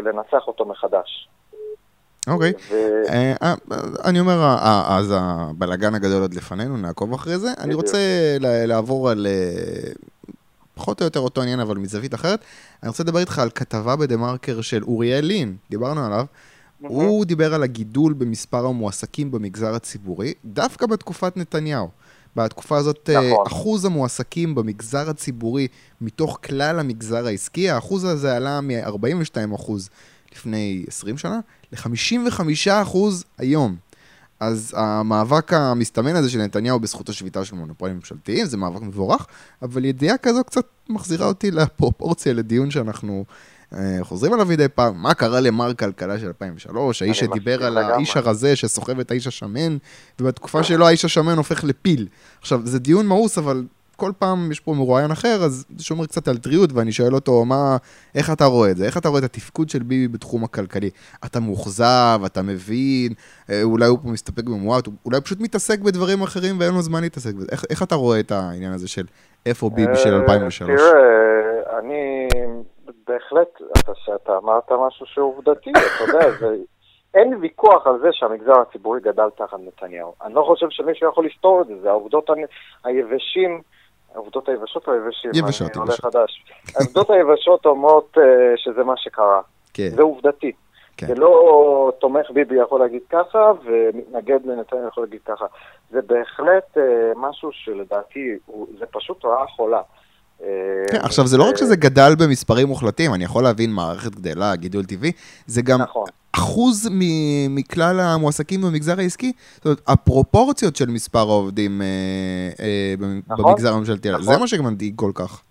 לנסח אותו מחדש. אוקיי. ו- אה, אה, אני אומר, אה, אז הבלגן הגדול עוד לפנינו, נעקוב אחרי זה. אני. רוצה לעבור על אה, פחות או יותר אותו עניין, אבל מזווית אחרת. אני רוצה לדבר איתך על כתבה בדה מרקר של אוריאל לין, דיברנו עליו. הוא דיבר על הגידול במספר המועסקים במגזר הציבורי, דווקא בתקופת נתניהו. בתקופה הזאת אה, נכון. אחוז המועסקים במגזר הציבורי מתוך כלל המגזר העסקי, האחוז הזה עלה מ-42 אחוז לפני 20 שנה ל-55 אחוז היום. אז המאבק המסתמן הזה של נתניהו בזכות השביתה של מונופולים ממשלתיים, זה מאבק מבורך, אבל ידיעה כזו קצת מחזירה אותי לפרופורציה, לדיון שאנחנו חוזרים עליו מדי פעם. מה קרה למר כלכלה של 2003, האיש שדיבר על האיש הרזה שסוחב את האיש השמן, ובתקופה שלו האיש השמן הופך לפיל. עכשיו, זה דיון מאוס, אבל כל פעם יש פה מרואיין אחר, אז זה שומר קצת על טריות, ואני שואל אותו, מה, איך אתה רואה את זה? איך אתה רואה את התפקוד של ביבי בתחום הכלכלי? אתה מאוכזב, אתה מבין, אה, אולי הוא פה מסתפק במועט, אולי הוא פשוט מתעסק בדברים אחרים ואין לו זמן להתעסק בזה. איך, איך אתה רואה את העניין הזה של איפה ביבי של 2003? אה, תראה, אני בהחלט, אתה, שאתה אמרת משהו שהוא עובדתי, אתה יודע, זה... אין ויכוח על זה שהמגזר הציבורי גדל תחת נתניהו. אני לא חושב שמישהו יכול לסתור את זה, זה העובדות היבשים העובדות היבשות או היבשים? יבשות, אני עולה חדש. העובדות היבשות אומרות uh, שזה מה שקרה. כן. זה עובדתי. כן. זה לא תומך ביבי יכול להגיד ככה, ומתנגד לנתניהו יכול להגיד ככה. זה בהחלט uh, משהו שלדעתי, הוא, זה פשוט רעה חולה. אה, כן, עכשיו זה לא רק שזה גדל במספרים מוחלטים, אני יכול להבין מערכת גדלה, גידול טבעי, זה גם נכון. אחוז מכלל המועסקים במגזר העסקי, זאת אומרת, הפרופורציות של מספר העובדים אה, אה, נכון, במגזר הממשלתי, נכון. זה מה שמדאיג כל כך.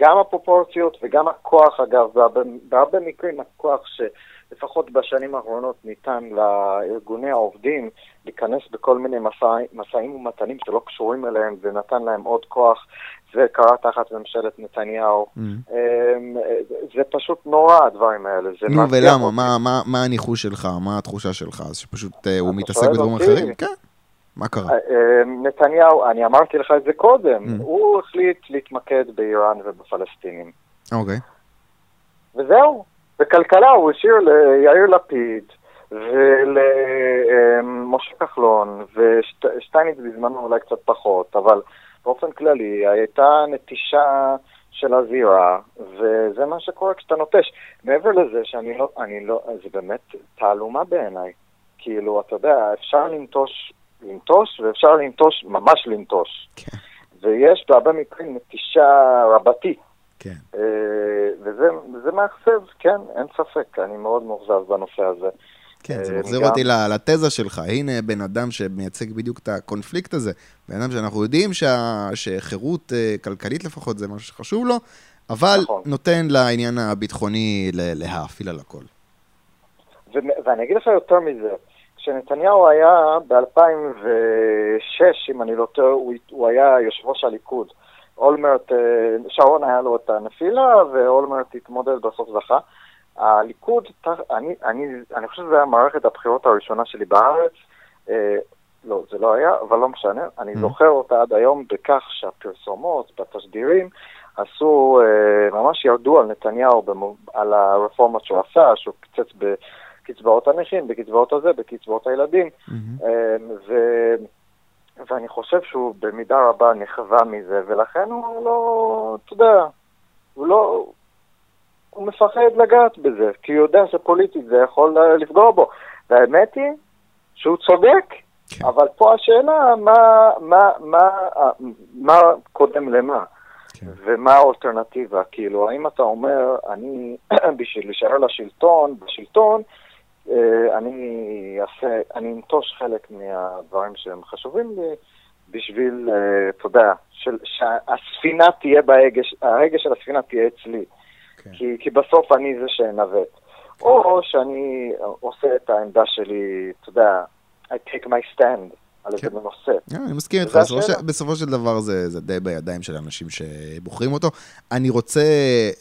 גם הפרופורציות וגם הכוח, אגב, בהרבה מקרים הכוח שלפחות בשנים האחרונות ניתן לארגוני העובדים להיכנס בכל מיני משאים ומתנים שלא קשורים אליהם ונתן להם עוד כוח זה קרה תחת ממשלת נתניהו. Mm. אמ, זה פשוט נורא, הדברים האלה. נו, ולמה? מה, מה, מה הניחוש שלך? מה התחושה שלך? אז שפשוט uh, הוא מתעסק בדברים אחרים? כן. מה קרה? אה, אמ, נתניהו, אני אמרתי לך את זה קודם, mm. הוא החליט להתמקד באיראן ובפלסטינים. אוקיי. Okay. וזהו. בכלכלה הוא השאיר ליאיר לפיד ולמשה כחלון, ושטייניץ בזמנו אולי קצת פחות, אבל באופן כללי הייתה נטישה של הזירה, וזה מה שקורה כשאתה נוטש. מעבר לזה שאני לא, אני לא, זה באמת תעלומה בעיניי. כאילו, אתה יודע, אפשר לנטוש, לנטוש, ואפשר לנטוש, ממש לנטוש. כן. ויש בהרבה מקרים נטישה רבתי. כן. אה, וזה מאכזב, כן, אין ספק, אני מאוד מאוכזב בנושא הזה. כן, זה אה, מחזיר אותי לתזה שלך. הנה בן אדם שמייצג בדיוק את הקונפליקט הזה. בן אדם שאנחנו יודעים שחירות אה, כלכלית לפחות זה משהו שחשוב לו, אבל נכון. נותן לעניין הביטחוני להאפיל על הכל. ואני אגיד לך יותר מזה, כשנתניהו היה ב-2006, אם אני לא טועה, הוא, הוא היה יושב ראש הליכוד. אולמרט, אה, שרון היה לו את הנפילה, ואולמרט התמודד בסוף זכה. הליכוד, אני, אני, אני חושב שזו הייתה מערכת הבחירות הראשונה שלי בארץ. אה, לא, זה לא היה, אבל לא משנה. אני mm-hmm. זוכר אותה עד היום בכך שהפרסומות בתשדירים עשו, אה, ממש ירדו על נתניהו, על הרפורמות שהוא עשה, שהוא קיצץ בקצבאות הנכים, בקצבאות הזה, בקצבאות הילדים. Mm-hmm. ו... ואני חושב שהוא במידה רבה נכווה מזה, ולכן הוא לא, אתה יודע, הוא לא, הוא מפחד לגעת בזה, כי הוא יודע שפוליטית זה יכול לפגוע בו. והאמת היא שהוא צודק, כן. אבל פה השאלה, מה, מה, מה, מה קודם למה? כן. ומה האלטרנטיבה? כאילו, האם אתה אומר, אני, בשביל להישאר לשלטון, בשלטון, אני אעשה, אני אנטוש חלק מהדברים שהם חשובים לי, בשביל, אה, אתה יודע, שהספינה תהיה בהגה, ההגה של הספינה תהיה אצלי. כן. כי, כי בסוף אני זה שאנווט. כן. או שאני עושה את העמדה שלי, אתה יודע, I take my stand. על איזה כן. נושא. Yeah, אני מסכים איתך, בסופו של דבר זה, די בידיים של אנשים שבוחרים אותו. אני רוצה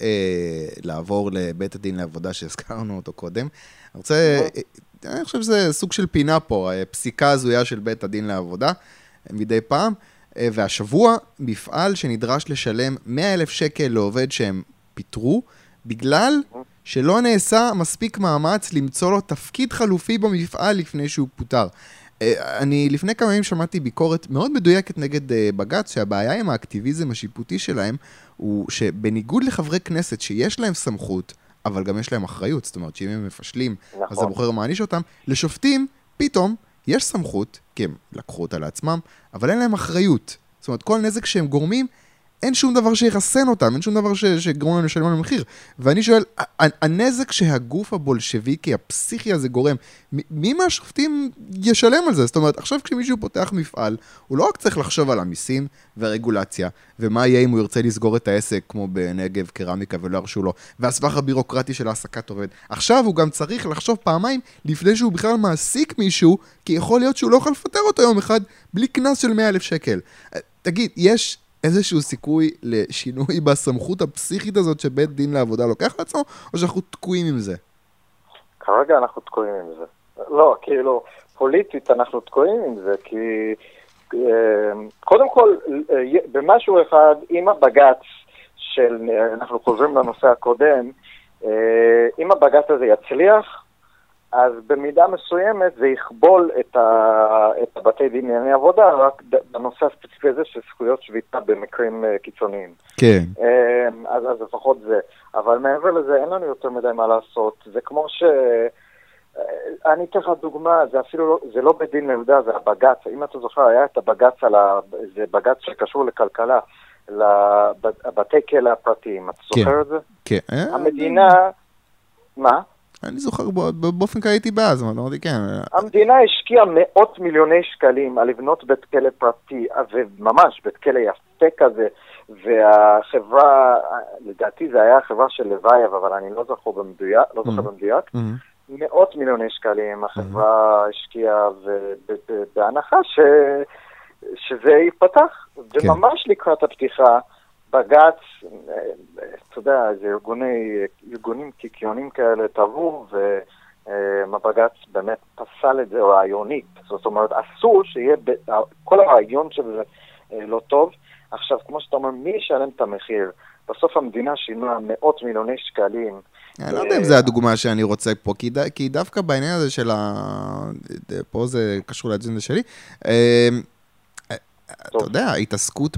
אה, לעבור לבית הדין לעבודה שהזכרנו אותו קודם. אני רוצה, אה, אני חושב שזה סוג של פינה פה, פסיקה הזויה של בית הדין לעבודה מדי פעם. אה, והשבוע, מפעל שנדרש לשלם 100 אלף שקל לעובד שהם פיטרו, בגלל שלא נעשה מספיק מאמץ למצוא לו תפקיד חלופי במפעל לפני שהוא פוטר. אה, אני לפני כמה ימים שמעתי ביקורת מאוד מדויקת נגד אה, בג"ץ, שהבעיה עם האקטיביזם השיפוטי שלהם הוא שבניגוד לחברי כנסת שיש להם סמכות, אבל גם יש להם אחריות, זאת אומרת שאם הם מפשלים, נכון. אז הבוחר מעניש אותם. לשופטים, פתאום, יש סמכות, כי הם לקחו אותה לעצמם, אבל אין להם אחריות. זאת אומרת, כל נזק שהם גורמים, אין שום דבר שירסן אותם, אין שום דבר שיגרום להם לשלם על המחיר. ואני שואל, הנזק שהגוף הבולשביקי, הפסיכי הזה גורם, מי מהשופטים ישלם על זה? זאת אומרת, עכשיו כשמישהו פותח מפעל, הוא לא רק צריך לחשוב על המיסים והרגולציה, ומה יהיה אם הוא ירצה לסגור את העסק, כמו בנגב קרמיקה ולא ירשו לו, והסבך הבירוקרטי של העסקת עובד. עכשיו הוא גם צריך לחשוב פעמיים לפני שהוא בכלל מעסיק מישהו, כי יכול להיות שהוא לא יכול לפטר אותו יום אחד בלי קנס של 100 אלף שקל. תגיד, יש איזשהו סיכוי לשינוי בסמכות הפסיכית הזאת שבית דין לעבודה לוקח לעצמו, או שאנחנו תקועים עם זה? כרגע אנחנו תקועים עם זה. לא, כאילו, פוליטית אנחנו תקועים עם זה, כי אה, קודם כל, אה, במשהו אחד, אם הבג"ץ של, אנחנו חוזרים לנושא הקודם, אה, אם הבג"ץ הזה יצליח, אז במידה מסוימת זה יכבול את, ה, את הבתי דין לענייני עבודה רק בנושא הספציפי הזה של זכויות שביתה במקרים uh, קיצוניים. כן. Um, אז, אז לפחות זה. אבל מעבר לזה אין לנו יותר מדי מה לעשות. זה כמו ש... אה, אני אתן לך דוגמה, זה אפילו לא, זה לא בית דין זה הבג"ץ. אם אתה זוכר, היה את הבג"ץ על ה... זה בג"ץ שקשור לכלכלה, לבתי כלא הפרטיים. אתה כן. זוכר את זה? כן. המדינה... מה? אני זוכר באופן כללי הייתי בעד, זאת אמרתי כן. המדינה השקיעה מאות מיליוני שקלים על לבנות בית כלא פרטי, וממש בית כלא יפה כזה, והחברה, לדעתי זה היה החברה של לוייב, אבל אני לא זוכר במדויק, לא זוכר mm-hmm. במדויק, mm-hmm. מאות מיליוני שקלים החברה mm-hmm. השקיעה, בהנחה ש... שזה ייפתח, כן. וממש לקראת הפתיחה, בג"ץ, אתה יודע, זה ארגוני, ארגונים קיקיונים כאלה טבעו, ובג"ץ באמת פסל את זה רעיונית. זאת אומרת, אסור שיהיה, כל הרעיון של זה אה, לא טוב. עכשיו, כמו שאתה אומר, מי ישלם את המחיר? בסוף המדינה שינויה מאות מיליוני שקלים. אני לא יודע אם זו הדוגמה שאני רוצה פה, כי דווקא בעניין הזה של ה... פה זה קשור לאג'נדה שלי. אה, אתה יודע, התעסקות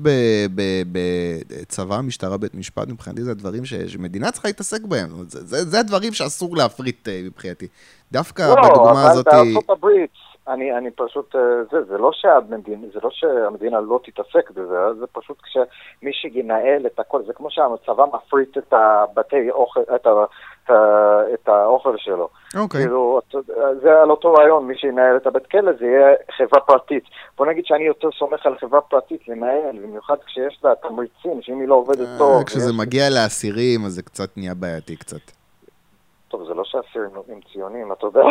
בצבא, משטרה, בית משפט, מבחינתי זה הדברים שמדינה צריכה להתעסק בהם. זה הדברים שאסור להפריט אה, מבחינתי. דווקא לא, בדוגמה הזאת... לא, אבל בארצות הברית, אני, אני פשוט, אה, זה, זה לא שהמדינה, זה לא שהמדינה לא תתעסק בזה, זה פשוט כשמי שינהל את הכל, זה כמו שהצבא מפריט את הבתי אוכל, את, את, ה, את האוכל שלו. אוקיי. Okay. כאילו, זה על אותו רעיון, מי שינהל את הבית כלא זה יהיה חברה פרטית. בוא נגיד שאני יותר סומך על חברה פרטית לנהל, במיוחד כשיש לה תמריצים, שאם היא לא עובדת אה, טוב... כשזה מגיע לאסירים, אז זה קצת נהיה בעייתי קצת. טוב, זה לא שאסירים נותנים ציונים, אתה יודע.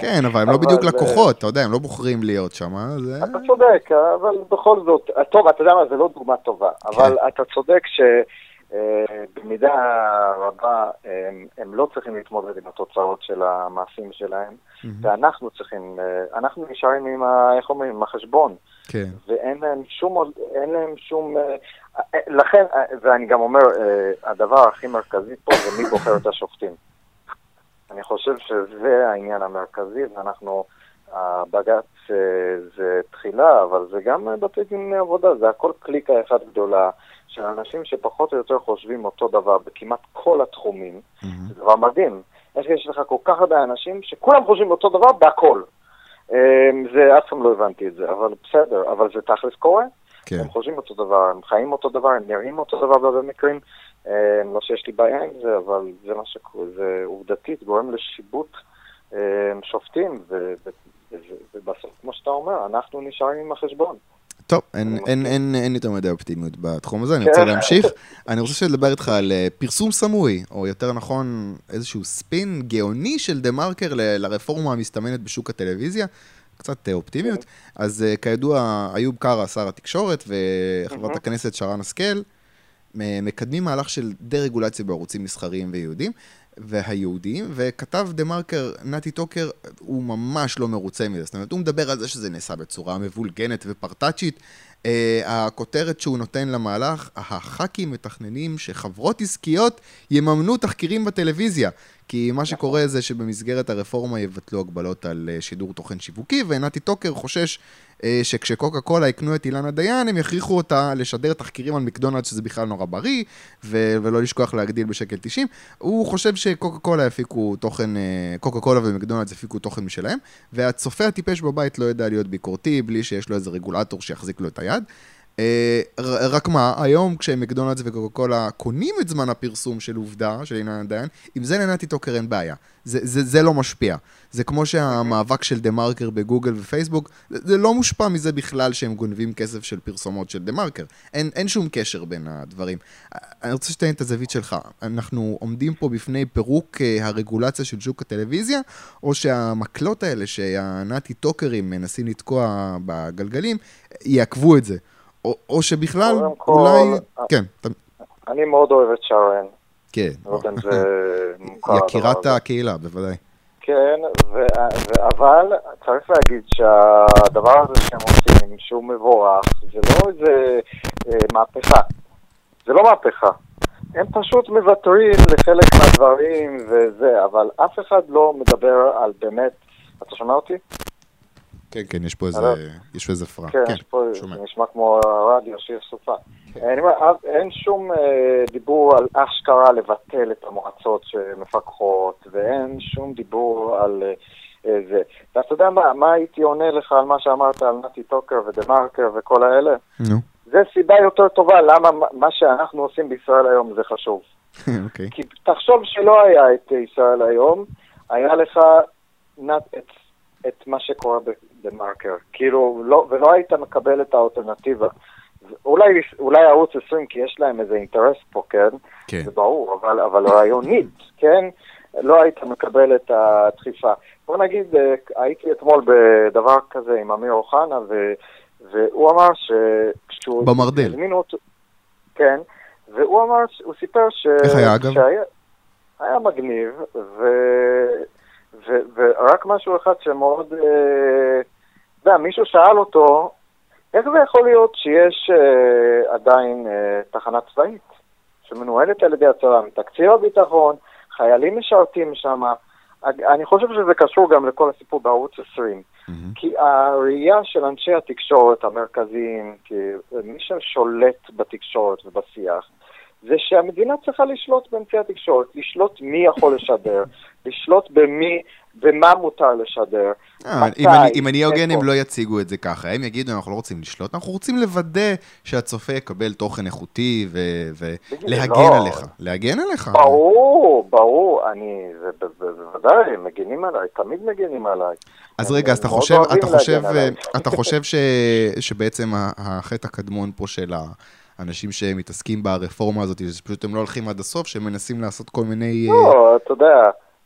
כן, אבל הם לא בדיוק לקוחות, אתה יודע, הם לא בוחרים להיות שם, זה... אתה צודק, אבל בכל זאת, טוב, אתה יודע מה, זה לא דוגמה טובה, כן. אבל אתה צודק שבמידה רבה הם לא צריכים להתמודד עם התוצאות של המעשים שלהם, ואנחנו צריכים, אה, אנחנו נשארים עם, איך אומרים, עם החשבון. כן. ואין להם שום, אין להם שום, אה, אה, לכן, ואני גם אומר, הדבר הכי מרכזי פה זה מי בוחר את השופטים. אני חושב שזה העניין המרכזי, ואנחנו, הבג"ץ אה, זה תחילה, אבל זה גם בתי דין עבודה, זה הכל קליקה אחת גדולה של אנשים שפחות או יותר חושבים אותו דבר בכמעט כל התחומים. Mm-hmm. זה דבר מדהים. יש לך כל כך הרבה אנשים שכולם חושבים אותו דבר בהכל. אה, זה, אף פעם לא הבנתי את זה, אבל בסדר, אבל זה תכלס קורה. כן. הם חושבים אותו דבר, הם חיים אותו דבר, הם נראים אותו דבר בהרבה מקרים. אה, לא שיש לי בעיה עם זה, אבל זה מה שקורה, זה עובדתית גורם לשיבוט אה, שופטים, ובסוף, כמו שאתה אומר, אנחנו נשארים עם החשבון. טוב, אין, אין, אין, אין יותר מדי אופטימיות בתחום הזה, אני רוצה כן. להמשיך. אני רוצה לדבר איתך על אה, פרסום סמוי, או יותר נכון, איזשהו ספין גאוני של דה מרקר לרפורמה המסתמנת בשוק הטלוויזיה. קצת אופטימיות. אז כידוע, איוב קרא, שר התקשורת, וחברת הכנסת שרן השכל, מקדמים מהלך של דה-רגולציה בערוצים מסחריים ויהודים. והיהודים, וכתב דה מרקר, נתי טוקר, הוא ממש לא מרוצה מזה. זאת אומרת, הוא מדבר על זה שזה נעשה בצורה מבולגנת ופרטאצ'ית. Uh, הכותרת שהוא נותן למהלך, הח"כים מתכננים שחברות עסקיות יממנו תחקירים בטלוויזיה. כי מה שקורה זה שבמסגרת הרפורמה יבטלו הגבלות על uh, שידור תוכן שיווקי, ונתי טוקר חושש אה, שכשקוקה קולה יקנו את אילנה דיין, הם יכריחו אותה לשדר תחקירים על מקדונלד שזה בכלל נורא בריא, ו- ולא לשכוח להגדיל בשקל 90. הוא חושב שקוקה קולה יפיקו תוכן, קוקה קולה ומקדונלד יפיקו תוכן משלהם, והצופה הטיפש בבית לא יודע להיות ביקורתי, בלי שיש לו איזה רגולטור שיחזיק לו את היד. אה, רק מה, היום כשמקדונלדס וקוקה קולה קונים את זמן הפרסום של עובדה, של עניין דיין, עם זה לנתי טוקר אין בעיה. זה, זה, זה לא משפיע. זה כמו שהמאבק של דה מרקר בגוגל ופייסבוק, זה, לא מושפע מזה בכלל שהם גונבים כסף של פרסומות של דה מרקר. אין, אין שום קשר בין הדברים. אני רוצה שתתן את הזווית שלך. אנחנו עומדים פה בפני פירוק אה, הרגולציה של שוק הטלוויזיה, או שהמקלות האלה שהנתי טוקרים מנסים לתקוע בגלגלים, יעכבו את זה. או, או שבכלל, אולי... כן. אני מאוד אוהב את שרן. כן. לא אם זה מוכר. יקירת הקהילה, בוודאי. כן, אבל צריך להגיד שהדבר הזה שהם עושים, שהוא מבורך, זה לא איזה אה, מהפכה. זה לא מהפכה. הם פשוט מוותרים לחלק מהדברים וזה, אבל אף אחד לא מדבר על באמת... אתה שומע אותי? כן, כן, יש פה איזה, יש פה איזה פרעה. כן, כן, יש פה, שומע. זה נשמע כמו הרדיו שיש סופה. כן. אני אומר, אין שום אה, דיבור על אשכרה לבטל את המועצות שמפקחות, ואין שום דיבור על אה, זה. ואתה יודע מה, מה הייתי עונה לך על מה שאמרת על נתי טוקר ודה מרקר וכל האלה? נו. זה סיבה יותר טובה למה מה שאנחנו עושים בישראל היום זה חשוב. אוקיי. כי תחשוב שלא היה את ישראל היום, היה לך את מה שקורה בדה-מרקר. כאילו, לא, ולא היית מקבל את האלטרנטיבה. אולי, אולי ערוץ 20, כי יש להם איזה אינטרס פה, כן? כן. זה ברור, אבל, אבל רעיונית, כן? לא היית מקבל את הדחיפה. בוא נגיד, אה, הייתי אתמול בדבר כזה עם אמיר אוחנה, ו, והוא אמר שכשהוא... במרדל. אותו... כן, והוא אמר, הוא סיפר ש... איך היה אגב? שהיה, היה מגניב, ו... ורק משהו אחד שמאוד, אה, אתה יודע, מישהו שאל אותו, איך זה יכול להיות שיש אה, עדיין אה, תחנה צבאית שמנוהלת על ידי הצבא, מתקציב הביטחון, חיילים משרתים שם, אני חושב שזה קשור גם לכל הסיפור בערוץ 20. Mm-hmm. כי הראייה של אנשי התקשורת המרכזיים, כי מי ששולט בתקשורת ובשיח, זה שהמדינה צריכה לשלוט באמצעי התקשורת, לשלוט מי יכול לשדר, לשלוט במי ומה מותר לשדר. אה, אם אני, הוגן, הם לא יציגו את זה ככה. הם יגידו, אנחנו לא רוצים לשלוט, אנחנו רוצים לוודא שהצופה יקבל תוכן איכותי ולהגן לא. עליך. להגן עליך. ברור, ברור. אני, בוודאי, הם מגינים עליי, תמיד מגינים עליי. אז רגע, אז אתה חושב, אתה חושב, אתה חושב שבעצם החטא הקדמון פה של ה... אנשים שמתעסקים ברפורמה הזאת, שפשוט הם לא הולכים עד הסוף, שהם מנסים לעשות כל מיני... לא, אתה יודע,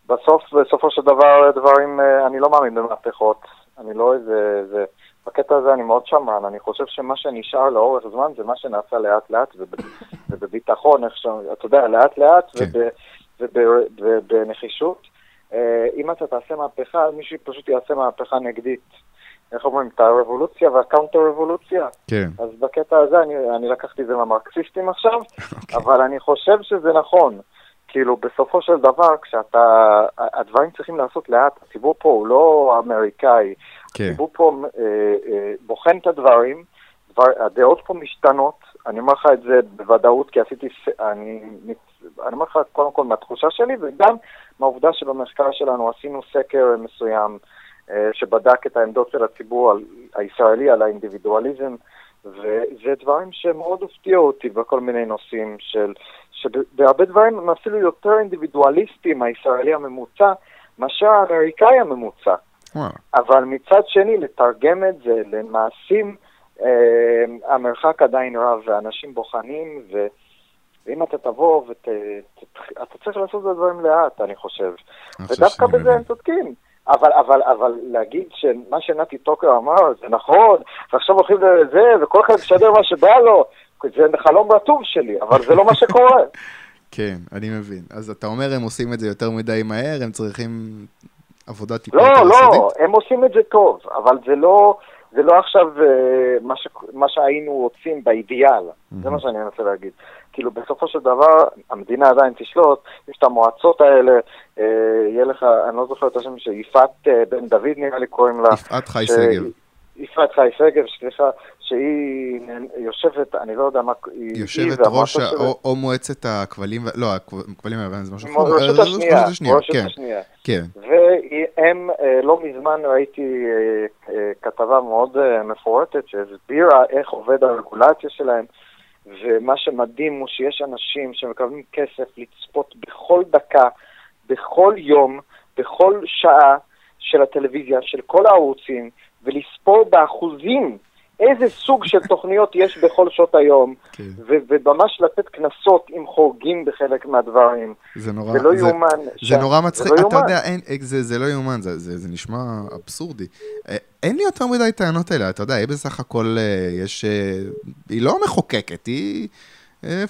בסוף, בסופו של דבר, דברים, אה, אני לא מאמין במהפכות. אני לא איזה... זה, בקטע הזה אני מאוד שמן, אני חושב שמה שנשאר לאורך זמן זה מה שנעשה לאט לאט ובביטחון, איך ש... אתה יודע, לאט לאט כן. ובנחישות. אה, אם אתה תעשה מהפכה, מישהו פשוט יעשה מהפכה נגדית. איך אומרים, את הרבולוציה והקאונטר רבולוציה. כן. אז בקטע הזה אני, אני לקחתי את זה מהמרקסיסטים עכשיו, okay. אוקיי. אבל אני חושב שזה נכון. כאילו, בסופו של דבר, כשאתה... הדברים צריכים לעשות לאט, הציבור פה הוא לא אמריקאי. כן. הציבור פה אה, אה, בוחן את הדברים, דבר, הדעות פה משתנות. אני אומר לך את זה בוודאות, כי עשיתי... אני, אני אומר לך קודם כל מהתחושה שלי, וגם מהעובדה שבמחקר שלנו עשינו סקר מסוים. אה, שבדק את העמדות של הציבור הישראלי על האינדיבידואליזם, וזה דברים שמאוד הפתיעו אותי בכל מיני נושאים של, שבהרבה דברים הם אפילו יותר אינדיבידואליסטים, הישראלי הממוצע, מאשר האמריקאי הממוצע. Wow. אבל מצד שני, לתרגם את זה למעשים, אה, המרחק עדיין רב, ואנשים בוחנים, ו... ואם אתה תבוא ואתה צריך לעשות את הדברים לאט, אני חושב. ודווקא בזה הם צודקים. אבל, אבל, אבל להגיד שמה שנתי טוקר אמר זה נכון, ועכשיו הולכים לזה, וכל אחד משדר מה שבא לו, זה חלום רטוב שלי, אבל זה לא מה שקורה. כן, אני מבין. אז אתה אומר הם עושים את זה יותר מדי מהר, הם צריכים עבודה טיפה לא, יותר לא, יסודית? לא, לא, הם עושים את זה טוב, אבל זה לא, זה לא עכשיו uh, מה, ש, מה שהיינו רוצים באידיאל, mm-hmm. זה מה שאני מנסה להגיד. כאילו בסופו של דבר המדינה עדיין תשלוט, יש את המועצות האלה, אה, יהיה לך, אני לא זוכר את השם, שיפעת אה, בן דוד נראה לי קוראים לה. יפעת חי ש... סגל. יפעת חי שגב, סליחה, שהיא יושבת, אני לא יודע מה, היא יושבת ראש, או, או מועצת הכבלים, לא, הכבלים היוונים זה משהו אחר. ראשת השנייה, ראשת כן. השנייה. כן. והם, אה, לא מזמן ראיתי אה, אה, כתבה מאוד מפורטת שהסבירה איך עובד הרגולציה שלהם, ומה שמדהים הוא שיש אנשים שמקבלים כסף לצפות בכל דקה, בכל יום, בכל שעה של הטלוויזיה, של כל הערוצים, ולספור באחוזים איזה סוג של תוכניות יש בכל שעות היום, כן. וממש לתת קנסות אם חורגים בחלק מהדברים. זה נורא, זה לא זה, יאומן. זה, ש... נורא מצחיק, לא אתה יומן. יודע, אין, זה, זה לא יאומן, זה, זה, זה נשמע אבסורדי. אה, אין לי יותר מדי טענות האלה, אתה יודע, היא בסך הכל, אה, יש, אה, היא לא מחוקקת, היא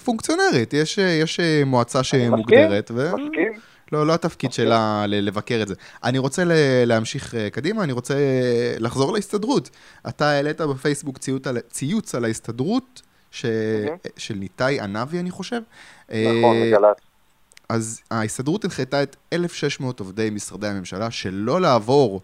פונקציונרית, יש, יש מועצה שמוגדרת. מסכים, ו... מסכים. לא, לא התפקיד okay. אוקיי. שלה לבקר את זה. אני רוצה להמשיך אה, קדימה, אני רוצה אה, לחזור להסתדרות. אתה העלית בפייסבוק ציוץ על, ציוץ על ההסתדרות ש... mm-hmm. של ניתאי ענבי, אני חושב. נכון, אה, מגל"צ. אז ההסתדרות הנחתה את 1,600 עובדי משרדי הממשלה שלא לעבור,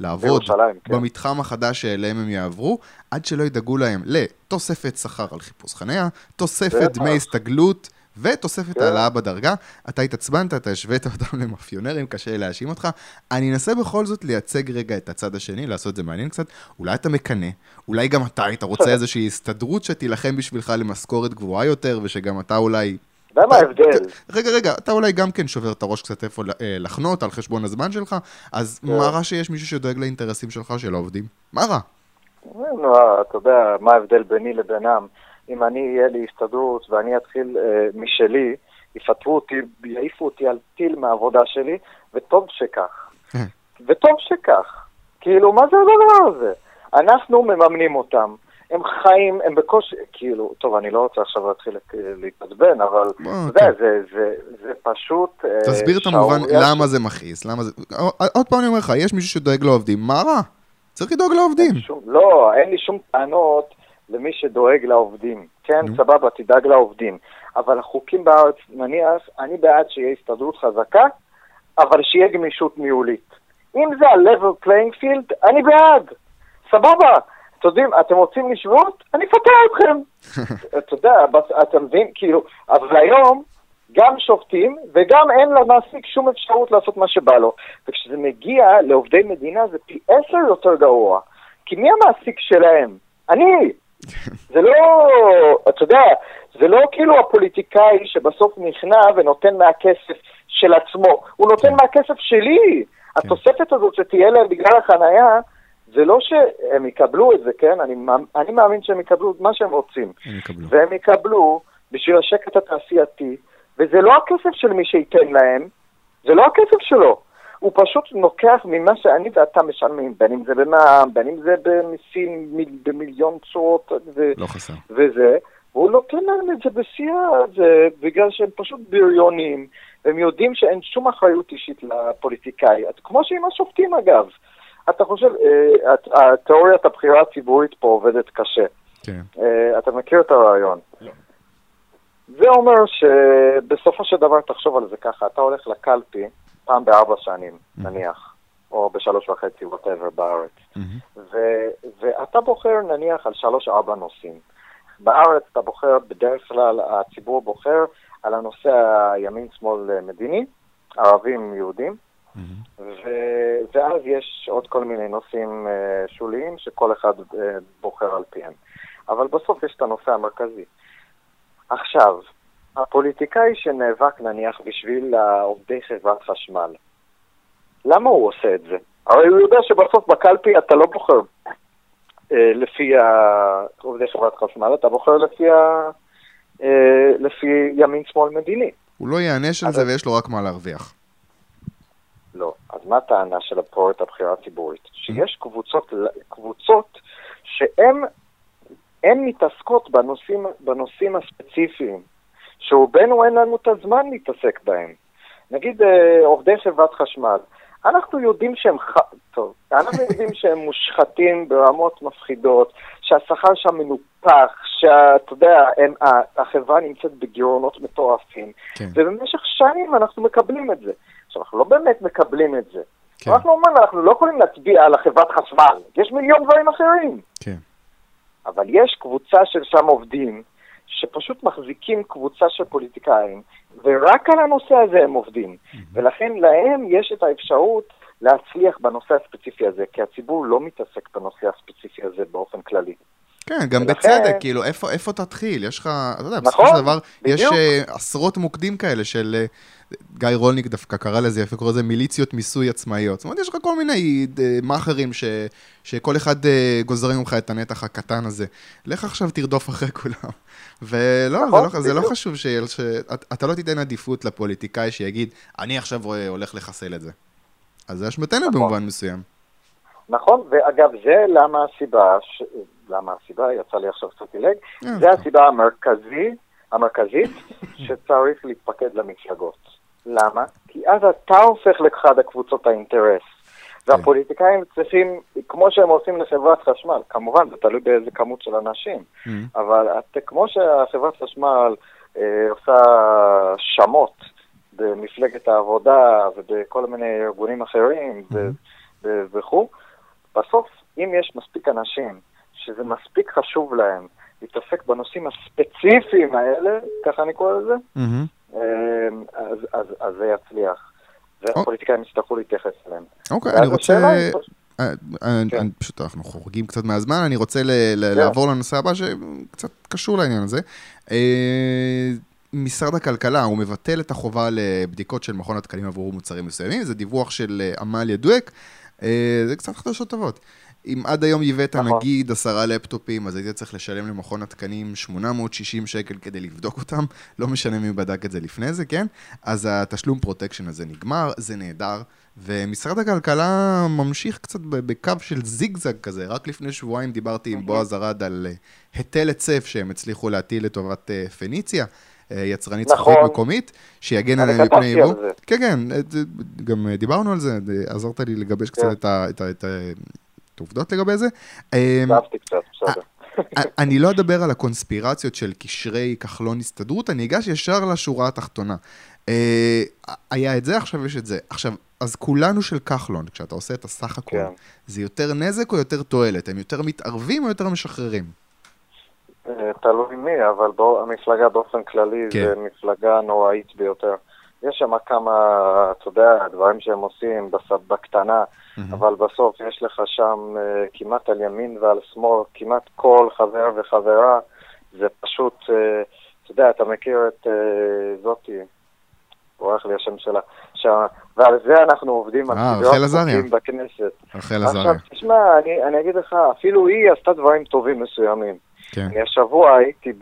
לעבוד כן. במתחם החדש שאליהם הם יעברו, עד שלא ידאגו להם לתוספת שכר על חיפוש חניה, תוספת דמי הסתגלות. ותוספת כן. העלאה בדרגה. אתה התעצבנת, אתה השווית אותם למאפיונרים, קשה להאשים אותך. אני אנסה בכל זאת לייצג רגע את הצד השני, לעשות את זה מעניין קצת. אולי אתה מקנא, אולי גם אתה היית רוצה איזושהי הסתדרות שתילחם בשבילך למשכורת גבוהה יותר, ושגם אתה אולי... אתה יודע מה ההבדל? רגע, רגע, אתה אולי גם כן שובר את הראש קצת איפה אה, לחנות על חשבון הזמן שלך, אז כן. מה רע שיש מישהו שדואג לאינטרסים שלך של העובדים? מה רע? אתה יודע, מה ההבדל ביני לבינם? אם אני, אהיה לי הסתדרות ואני אתחיל אה, משלי, יפטרו אותי, יעיפו אותי על טיל מהעבודה שלי, וטוב שכך. כן. וטוב שכך. כאילו, מה זה הדבר הזה? אנחנו מממנים אותם. הם חיים, הם בקושי, כאילו, טוב, אני לא רוצה עכשיו להתחיל להתעצבן, אבל אתה יודע, כן. זה, זה, זה פשוט... אה, תסביר את המובן, למה זה מכעיס, למה זה... עוד פעם אני אומר לך, יש מישהו שדואג לעובדים, מה רע? צריך לדאוג לעובדים. לא, אין לי שום טענות למי שדואג לעובדים. כן, mm-hmm. סבבה, תדאג לעובדים. אבל החוקים בארץ, נניח, אני בעד שיהיה הסתדרות חזקה, אבל שיהיה גמישות ניהולית. אם זה ה-level playing field, אני בעד. סבבה. אתם יודעים, אתם רוצים לשבות? אני אפטר אתכם. אתה יודע, אתה מבין? כאילו, אבל היום גם שופטים וגם אין למעסיק שום אפשרות לעשות מה שבא לו. וכשזה מגיע לעובדי מדינה זה פי עשר יותר גרוע. כי מי המעסיק שלהם? אני. זה לא, אתה יודע, זה לא כאילו הפוליטיקאי שבסוף נכנע ונותן מהכסף של עצמו, הוא נותן כן. מהכסף שלי. כן. התוספת הזאת שתהיה להם בגלל החנייה, זה לא שהם יקבלו את זה, כן? אני, אני מאמין שהם יקבלו את מה שהם רוצים. הם יקבלו. והם יקבלו בשביל השקט התעשייתי, וזה לא הכסף של מי שייתן להם, זה לא הכסף שלו. הוא פשוט לוקח ממה שאני ואתה משלמים, בין אם זה במע"מ, בין אם זה במיסים במיליון צורות ו- לא חסר. וזה, והוא נותן להם את זה בשיא הזה, בגלל שהם פשוט בריונים, והם יודעים שאין שום אחריות אישית לפוליטיקאי, כמו שעם השופטים אגב. אתה חושב, אה, התיאוריית הבחירה הציבורית פה עובדת קשה. כן. אה, אתה מכיר את הרעיון. לא. זה אומר שבסופו של דבר תחשוב על זה ככה, אתה הולך לקלפי, פעם בארבע שנים. נניח, או בשלוש וחצי, וואטאבר, בארץ. ו- ואתה בוחר נניח על שלוש-ארבע נושאים. בארץ אתה בוחר, בדרך כלל הציבור בוחר על הנושא הימין-שמאל מדיני, ערבים, יהודים, mm-hmm. ו- ואז יש עוד כל מיני נושאים uh, שוליים שכל אחד uh, בוחר על פיהם. אבל בסוף יש את הנושא המרכזי. עכשיו, הפוליטיקאי שנאבק נניח בשביל עובדי חברת חשמל, למה הוא עושה את זה? הרי הוא יודע שבסוף בקלפי אתה לא בוחר אה, לפי עובדי חברת חשמל, אתה בוחר לפי, ה, אה, לפי ימין-שמאל מדיני. הוא לא ייענש על זה ויש לו רק מה להרוויח. לא. אז מה הטענה של הפרויקט הבחירה הציבורית? שיש קבוצות, קבוצות שהן מתעסקות בנושאים, בנושאים הספציפיים שרובנו אין לנו את הזמן להתעסק בהם. נגיד אה, עובדי חברת חשמל, אנחנו יודעים שהם, ח... טוב, אנחנו יודעים שהם מושחתים ברמות מפחידות, שהשכר שם מנופח, שאתה יודע, הם, החברה נמצאת בגירעונות מטורפים, כן. ובמשך שנים אנחנו מקבלים את זה. עכשיו, אנחנו לא באמת מקבלים את זה, כן. אנחנו אומרים, אנחנו לא יכולים להצביע על החברת חשמל, יש מיליון דברים אחרים. כן. אבל יש קבוצה של שם עובדים, שפשוט מחזיקים קבוצה של פוליטיקאים, ורק על הנושא הזה הם עובדים. Mm-hmm. ולכן להם יש את האפשרות להצליח בנושא הספציפי הזה, כי הציבור לא מתעסק בנושא הספציפי הזה באופן כללי. כן, גם ולכן... בצדק, כאילו, איפה, איפה תתחיל? יש לך, אתה יודע, בסופו נכון, של דבר, בדיוק. יש uh, עשרות מוקדים כאלה של... Uh, גיא רולניק דווקא קרא לזה, יפה קורא לזה מיליציות מיסוי עצמאיות. זאת אומרת, יש לך כל מיני uh, מאכערים ש, שכל אחד uh, גוזרים ממך את הנתח הקטן הזה. לך עכשיו תרדוף אחרי כולם. ולא, נכון, זה, לא, זה לא חשוב שאתה ש... לא תיתן עדיפות לפוליטיקאי שיגיד, אני עכשיו הולך לחסל את זה. אז זה אשמתנו נכון. במובן מסוים. נכון, ואגב, זה למה הסיבה, ש... למה הסיבה, יצא לי עכשיו קצת דילג, אה, זה הסיבה המרכזית, המרכזית שצריך להתפקד למפלגות. למה? כי אז אתה הופך לאחד הקבוצות האינטרס. כן. והפוליטיקאים צריכים, כמו שהם עושים לחברת חשמל, כמובן, זה תלוי באיזה כמות של אנשים, mm. אבל את, כמו שהחברת חשמל אה, עושה שמות במפלגת העבודה ובכל מיני ארגונים אחרים mm-hmm. וכו', בסוף, אם יש מספיק אנשים שזה מספיק חשוב להם להתעסק בנושאים הספציפיים האלה, ככה אני קורא לזה, mm-hmm. אז, אז, אז זה יצליח. והפוליטיקאים יצטרכו להתייחס אליהם. אוקיי, אני רוצה... אה, אה, כן. פשוט אנחנו חורגים קצת מהזמן, אני רוצה כן. לעבור לנושא הבא שקצת קשור לעניין הזה. משרד הכלכלה, הוא מבטל את החובה לבדיקות של מכון התקנים עבור מוצרים מסוימים, זה דיווח של עמליה דואק, זה קצת חדשות טובות. אם עד היום ייבאת נכון. נגיד עשרה לפטופים, אז היית צריך לשלם למכון התקנים 860 שקל כדי לבדוק אותם, לא משנה מי בדק את זה לפני זה, כן? אז התשלום פרוטקשן הזה נגמר, זה נהדר, ומשרד הכלכלה ממשיך קצת בקו של זיגזג כזה. רק לפני שבועיים דיברתי עם בועז ארד על אה, היטל היצף שהם הצליחו להטיל לטובת אה, פניציה. אה, יצרנית נכון. זכוכית מקומית, שיגן עליהם מפני יבוא. כן, כן, גם דיברנו על זה, עזרת לי לגבש קצת כן. את ה... עובדות לגבי זה. אהבתי קצת, בסדר. אני לא אדבר על הקונספירציות של קשרי כחלון הסתדרות, אני אגש ישר לשורה התחתונה. אה, היה את זה, עכשיו יש את זה. עכשיו, אז כולנו של כחלון, כשאתה עושה את הסך הכל, כן. זה יותר נזק או יותר תועלת? הם יותר מתערבים או יותר משחררים? אה, תלוי מי, אבל המפלגה באופן כללי כן. זה מפלגה נוראית ביותר. יש שם כמה, אתה יודע, דברים שהם עושים בקטנה. Mm-hmm. אבל בסוף יש לך שם uh, כמעט על ימין ועל שמאל, כמעט כל חבר וחברה, זה פשוט, uh, אתה יודע, אתה מכיר את uh, זאתי, בורח לי השם שלה, ש... ועל זה אנחנו עובדים, על סדרות חוקים בכנסת. רחל עזריה. עכשיו, תשמע, אני, אני אגיד לך, אפילו היא עשתה דברים טובים מסוימים. כן. אני השבוע הייתי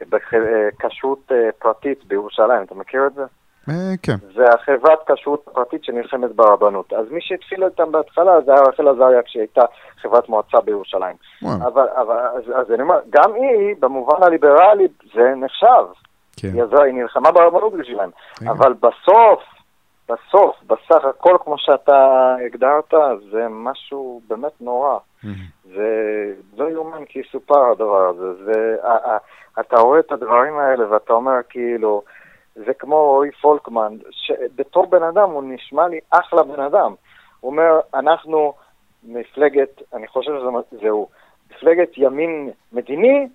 בכשרות פרטית בירושלים, אתה מכיר את זה? אה, כן. זה החברת כשרות פרטית שנלחמת ברבנות. אז מי שהתחיל אותם בהתחלה זה היה רחל עזריה כשהיא הייתה חברת מועצה בירושלים. אבל, אבל אז, אז אני אומר, גם היא, במובן הליברלי, זה נחשב. כן. היא, היא נלחמה ברבנות בשבילם. אבל בסוף, בסוף, בסך הכל, כמו שאתה הגדרת, זה משהו באמת נורא. זה לא יאומן כי יסופר הדבר הזה. זה, אתה רואה את הדברים האלה ואתה אומר כאילו, זה כמו רועי פולקמן, שבתור בן אדם הוא נשמע לי אחלה בן אדם. הוא אומר, אנחנו מפלגת, אני חושב שזהו, מפלגת ימין מדיני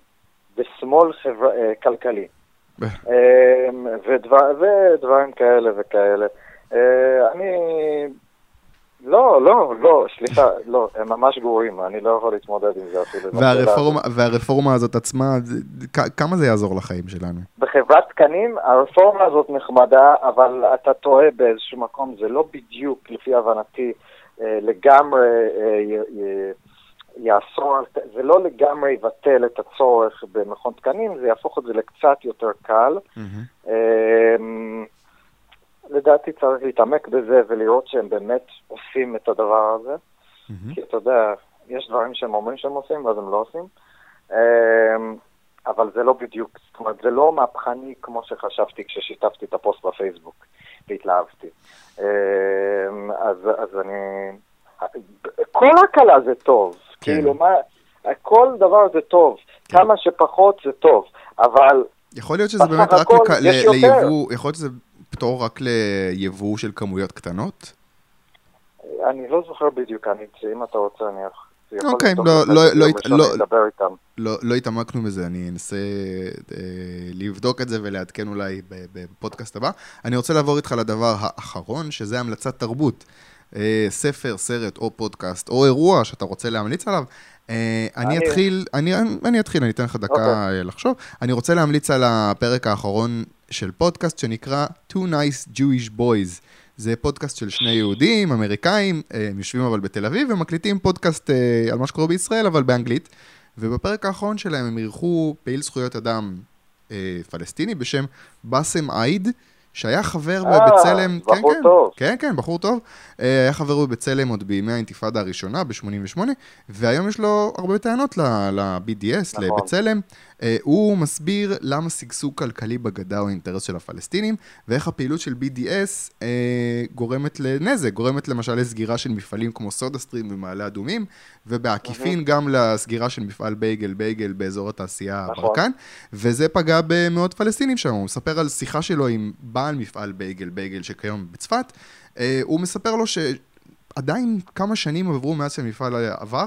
ושמאל חבר... אה, כלכלי. אמ, ודבר, ודברים כאלה וכאלה. אה, אני לא, לא, לא, סליחה, לא, הם ממש גרועים, אני לא יכול להתמודד עם זה אפילו. והרפורמה, והרפורמה הזאת עצמה, כמה זה יעזור לחיים שלנו? בחברת תקנים, הרפורמה הזאת נחמדה, אבל אתה טועה באיזשהו מקום, זה לא בדיוק, לפי הבנתי, אה, לגמרי אה, יאסור, זה לא לגמרי יבטל את הצורך במכון תקנים, זה יהפוך את זה לקצת יותר קל. Mm-hmm. לדעתי צריך להתעמק בזה ולראות שהם באמת עושים את הדבר הזה. Mm-hmm. כי אתה יודע, יש דברים שהם אומרים שהם עושים ואז הם לא עושים. אמ, אבל זה לא בדיוק, זאת אומרת, זה לא מהפכני כמו שחשבתי כששיתפתי את הפוסט בפייסבוק והתלהבתי. אמ, אז, אז אני... כל הקלה זה טוב. כן. כאילו, מה... כל דבר זה טוב. כן. כמה שפחות זה טוב. אבל... יכול להיות שזה באמת רק ליבוא, יכול להיות שזה פטור רק ליבוא של כמויות קטנות? אני לא זוכר בדיוק, אני, אם אתה רוצה אני אוקיי, לא, לא, לא, לא, לא, לא התעמקנו בזה, אני אנסה אה, לבדוק את זה ולעדכן אולי בפודקאסט הבא. אני רוצה לעבור איתך לדבר האחרון, שזה המלצת תרבות. אה, ספר, סרט או פודקאסט או אירוע שאתה רוצה להמליץ עליו. אה, אני אתחיל, אני, אני אתחיל, אני אתן לך דקה. אוקיי. לחשוב. אני רוצה להמליץ על הפרק האחרון של פודקאסט שנקרא Two Nice Jewish Boys. זה פודקאסט של שני יהודים, אמריקאים, אה, הם יושבים אבל בתל אביב ומקליטים פודקאסט אה, על מה שקורה בישראל, אבל באנגלית. ובפרק האחרון שלהם הם אירחו פעיל זכויות אדם אה, פלסטיני בשם באסם עייד, שהיה חבר בבצלם, כן, כן, טוב. כן, כן, בחור טוב, אה, היה חבר בבצלם עוד בימי האינתיפאדה הראשונה, ב-88, והיום יש לו הרבה טענות ל-BDS, נכון. לבצלם. אה, הוא מסביר למה שגשוג כלכלי בגדה הוא אינטרס של הפלסטינים, ואיך הפעילות של BDS אה, גורמת לנזק, גורמת למשל לסגירה של מפעלים כמו סודה סטרים ומעלה אדומים, ובעקיפין גם לסגירה של מפעל בייגל בייגל באזור התעשייה נכון. ברקן, וזה פגע במאות פלסטינים שם. הוא מספר על שיחה שלו עם בעל מפעל בייגל בייגל שכיום בצפת, אה, הוא מספר לו ש... עדיין כמה שנים עברו מאז שהמפעל עבר,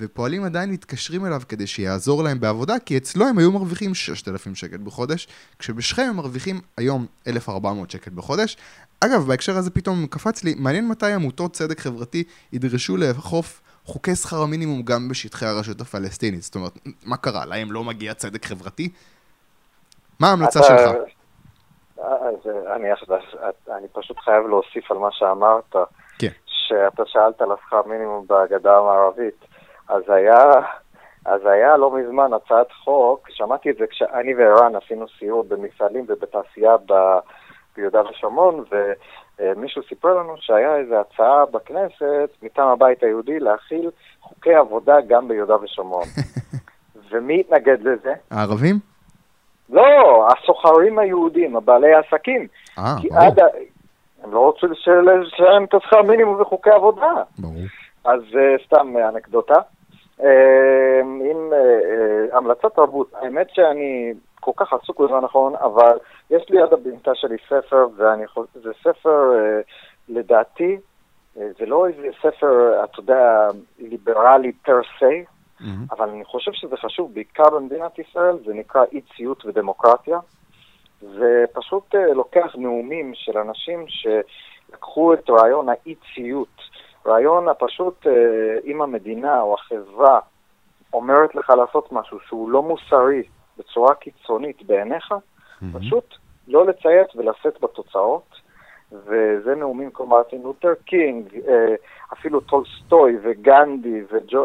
ופועלים עדיין מתקשרים אליו כדי שיעזור להם בעבודה, כי אצלו הם היו מרוויחים 6,000 שקל בחודש, כשבשכם הם מרוויחים היום 1,400 שקל בחודש. אגב, בהקשר הזה פתאום קפץ לי, מעניין מתי עמותות צדק חברתי ידרשו לאכוף חוקי שכר המינימום גם בשטחי הרשות הפלסטינית. זאת אומרת, מה קרה? להם לא מגיע צדק חברתי? מה ההמלצה שלך? אז אני, אני פשוט חייב להוסיף על מה שאמרת. כן. שאתה שאלת על השכר מינימום בגדה המערבית, אז היה, אז היה לא מזמן הצעת חוק, שמעתי את זה כשאני וערן עשינו סיור במפעלים ובתעשייה ב, ביהודה ושומרון, ומישהו סיפר לנו שהיה איזו הצעה בכנסת מטעם הבית היהודי להכיל חוקי עבודה גם ביהודה ושומרון. ומי התנגד לזה? הערבים? לא, הסוחרים היהודים, הבעלי העסקים. אה, ברור. הם לא רוצים לשלם את השכר מינימום וחוקי עבודה. ברור. אז uh, סתם אנקדוטה. Uh, עם uh, המלצת תרבות, האמת שאני כל כך עסוק בזה נכון, אבל יש לי עד הבנתה שלי ספר, וזה ספר, לדעתי, זה לא איזה ספר, אתה יודע, ליברלי פר סי, mm-hmm. אבל אני חושב שזה חשוב, בעיקר במדינת ישראל, זה נקרא אי ציות ודמוקרטיה. ופשוט uh, לוקח נאומים של אנשים שלקחו את רעיון האי-ציות, רעיון הפשוט, uh, אם המדינה או החברה אומרת לך לעשות משהו שהוא לא מוסרי בצורה קיצונית בעיניך, mm-hmm. פשוט לא לציית ולשאת בתוצאות. וזה נאומים כמו מרטין לותר קינג, uh, אפילו טולסטוי וגנדי וג'ו...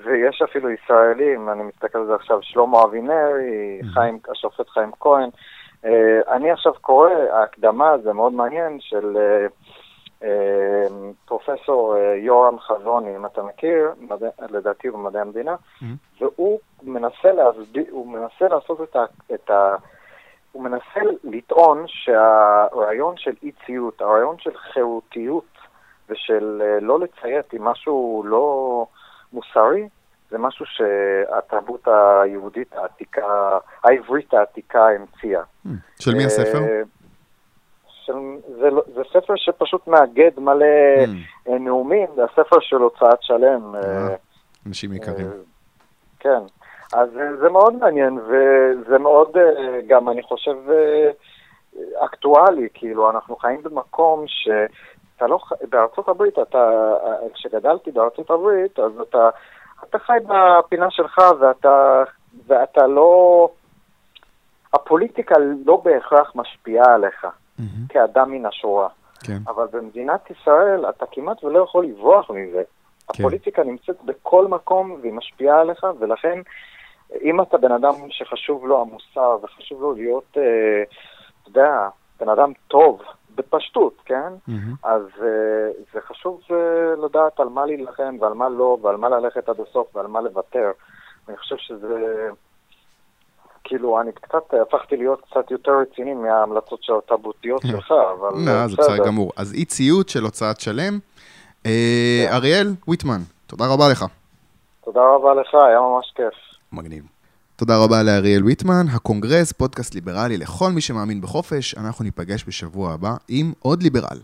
Uh, ויש אפילו ישראלים, אני מסתכל על זה עכשיו, שלמה אבינרי, mm-hmm. חיים, השופט חיים כהן, אה, אני עכשיו קורא, ההקדמה, זה מאוד מעניין, של אה, אה, פרופסור יורם חזוני, אם אתה מכיר, לדעתי הוא במדעי המדינה, mm-hmm. והוא מנסה, להסביר, מנסה לעשות את ה... את ה הוא מנסה לטעון שהרעיון של אי ציות, הרעיון של חירותיות ושל לא לציית עם משהו לא מוסרי, זה משהו שהתרבות היהודית העתיקה, העברית העתיקה המציאה. Hmm. של מי הספר? אה, של, זה, לא- זה ספר שפשוט מאגד מלא mm. נאומים, זה הספר של הוצאת שלם. אה, אנשים יקרים. כן, אז זה מאוד מעניין, וזה מאוד גם, אני חושב, אקטואלי, כאילו, אנחנו חיים במקום ש... אתה לא, בארצות הברית, אתה, כשגדלתי בארצות הברית, אז אתה אתה חי בפינה שלך ואתה, ואתה לא... הפוליטיקה לא בהכרח משפיעה עליך mm-hmm. כאדם מן השורה. כן. אבל במדינת ישראל אתה כמעט ולא יכול לברוח מזה. כן. הפוליטיקה נמצאת בכל מקום והיא משפיעה עליך, ולכן אם אתה בן אדם שחשוב לו המוסר וחשוב לו להיות, אה, אתה יודע, בן אדם טוב, בפשטות, כן? Mm-hmm. אז uh, זה חשוב uh, לדעת על מה להילחם ועל מה לא, ועל מה ללכת עד הסוף ועל מה לוותר. אני חושב שזה... כאילו, אני קצת, הפכתי להיות קצת יותר רציני מההמלצות של התרבותיות שלך, אבל לא, זה בסדר גמור. אז אי ציות של הוצאת שלם. אה, כן. אריאל ויטמן, תודה רבה לך. תודה רבה לך, היה ממש כיף. מגניב. תודה רבה לאריאל ויטמן, הקונגרס, פודקאסט ליברלי לכל מי שמאמין בחופש. אנחנו ניפגש בשבוע הבא עם עוד ליברל.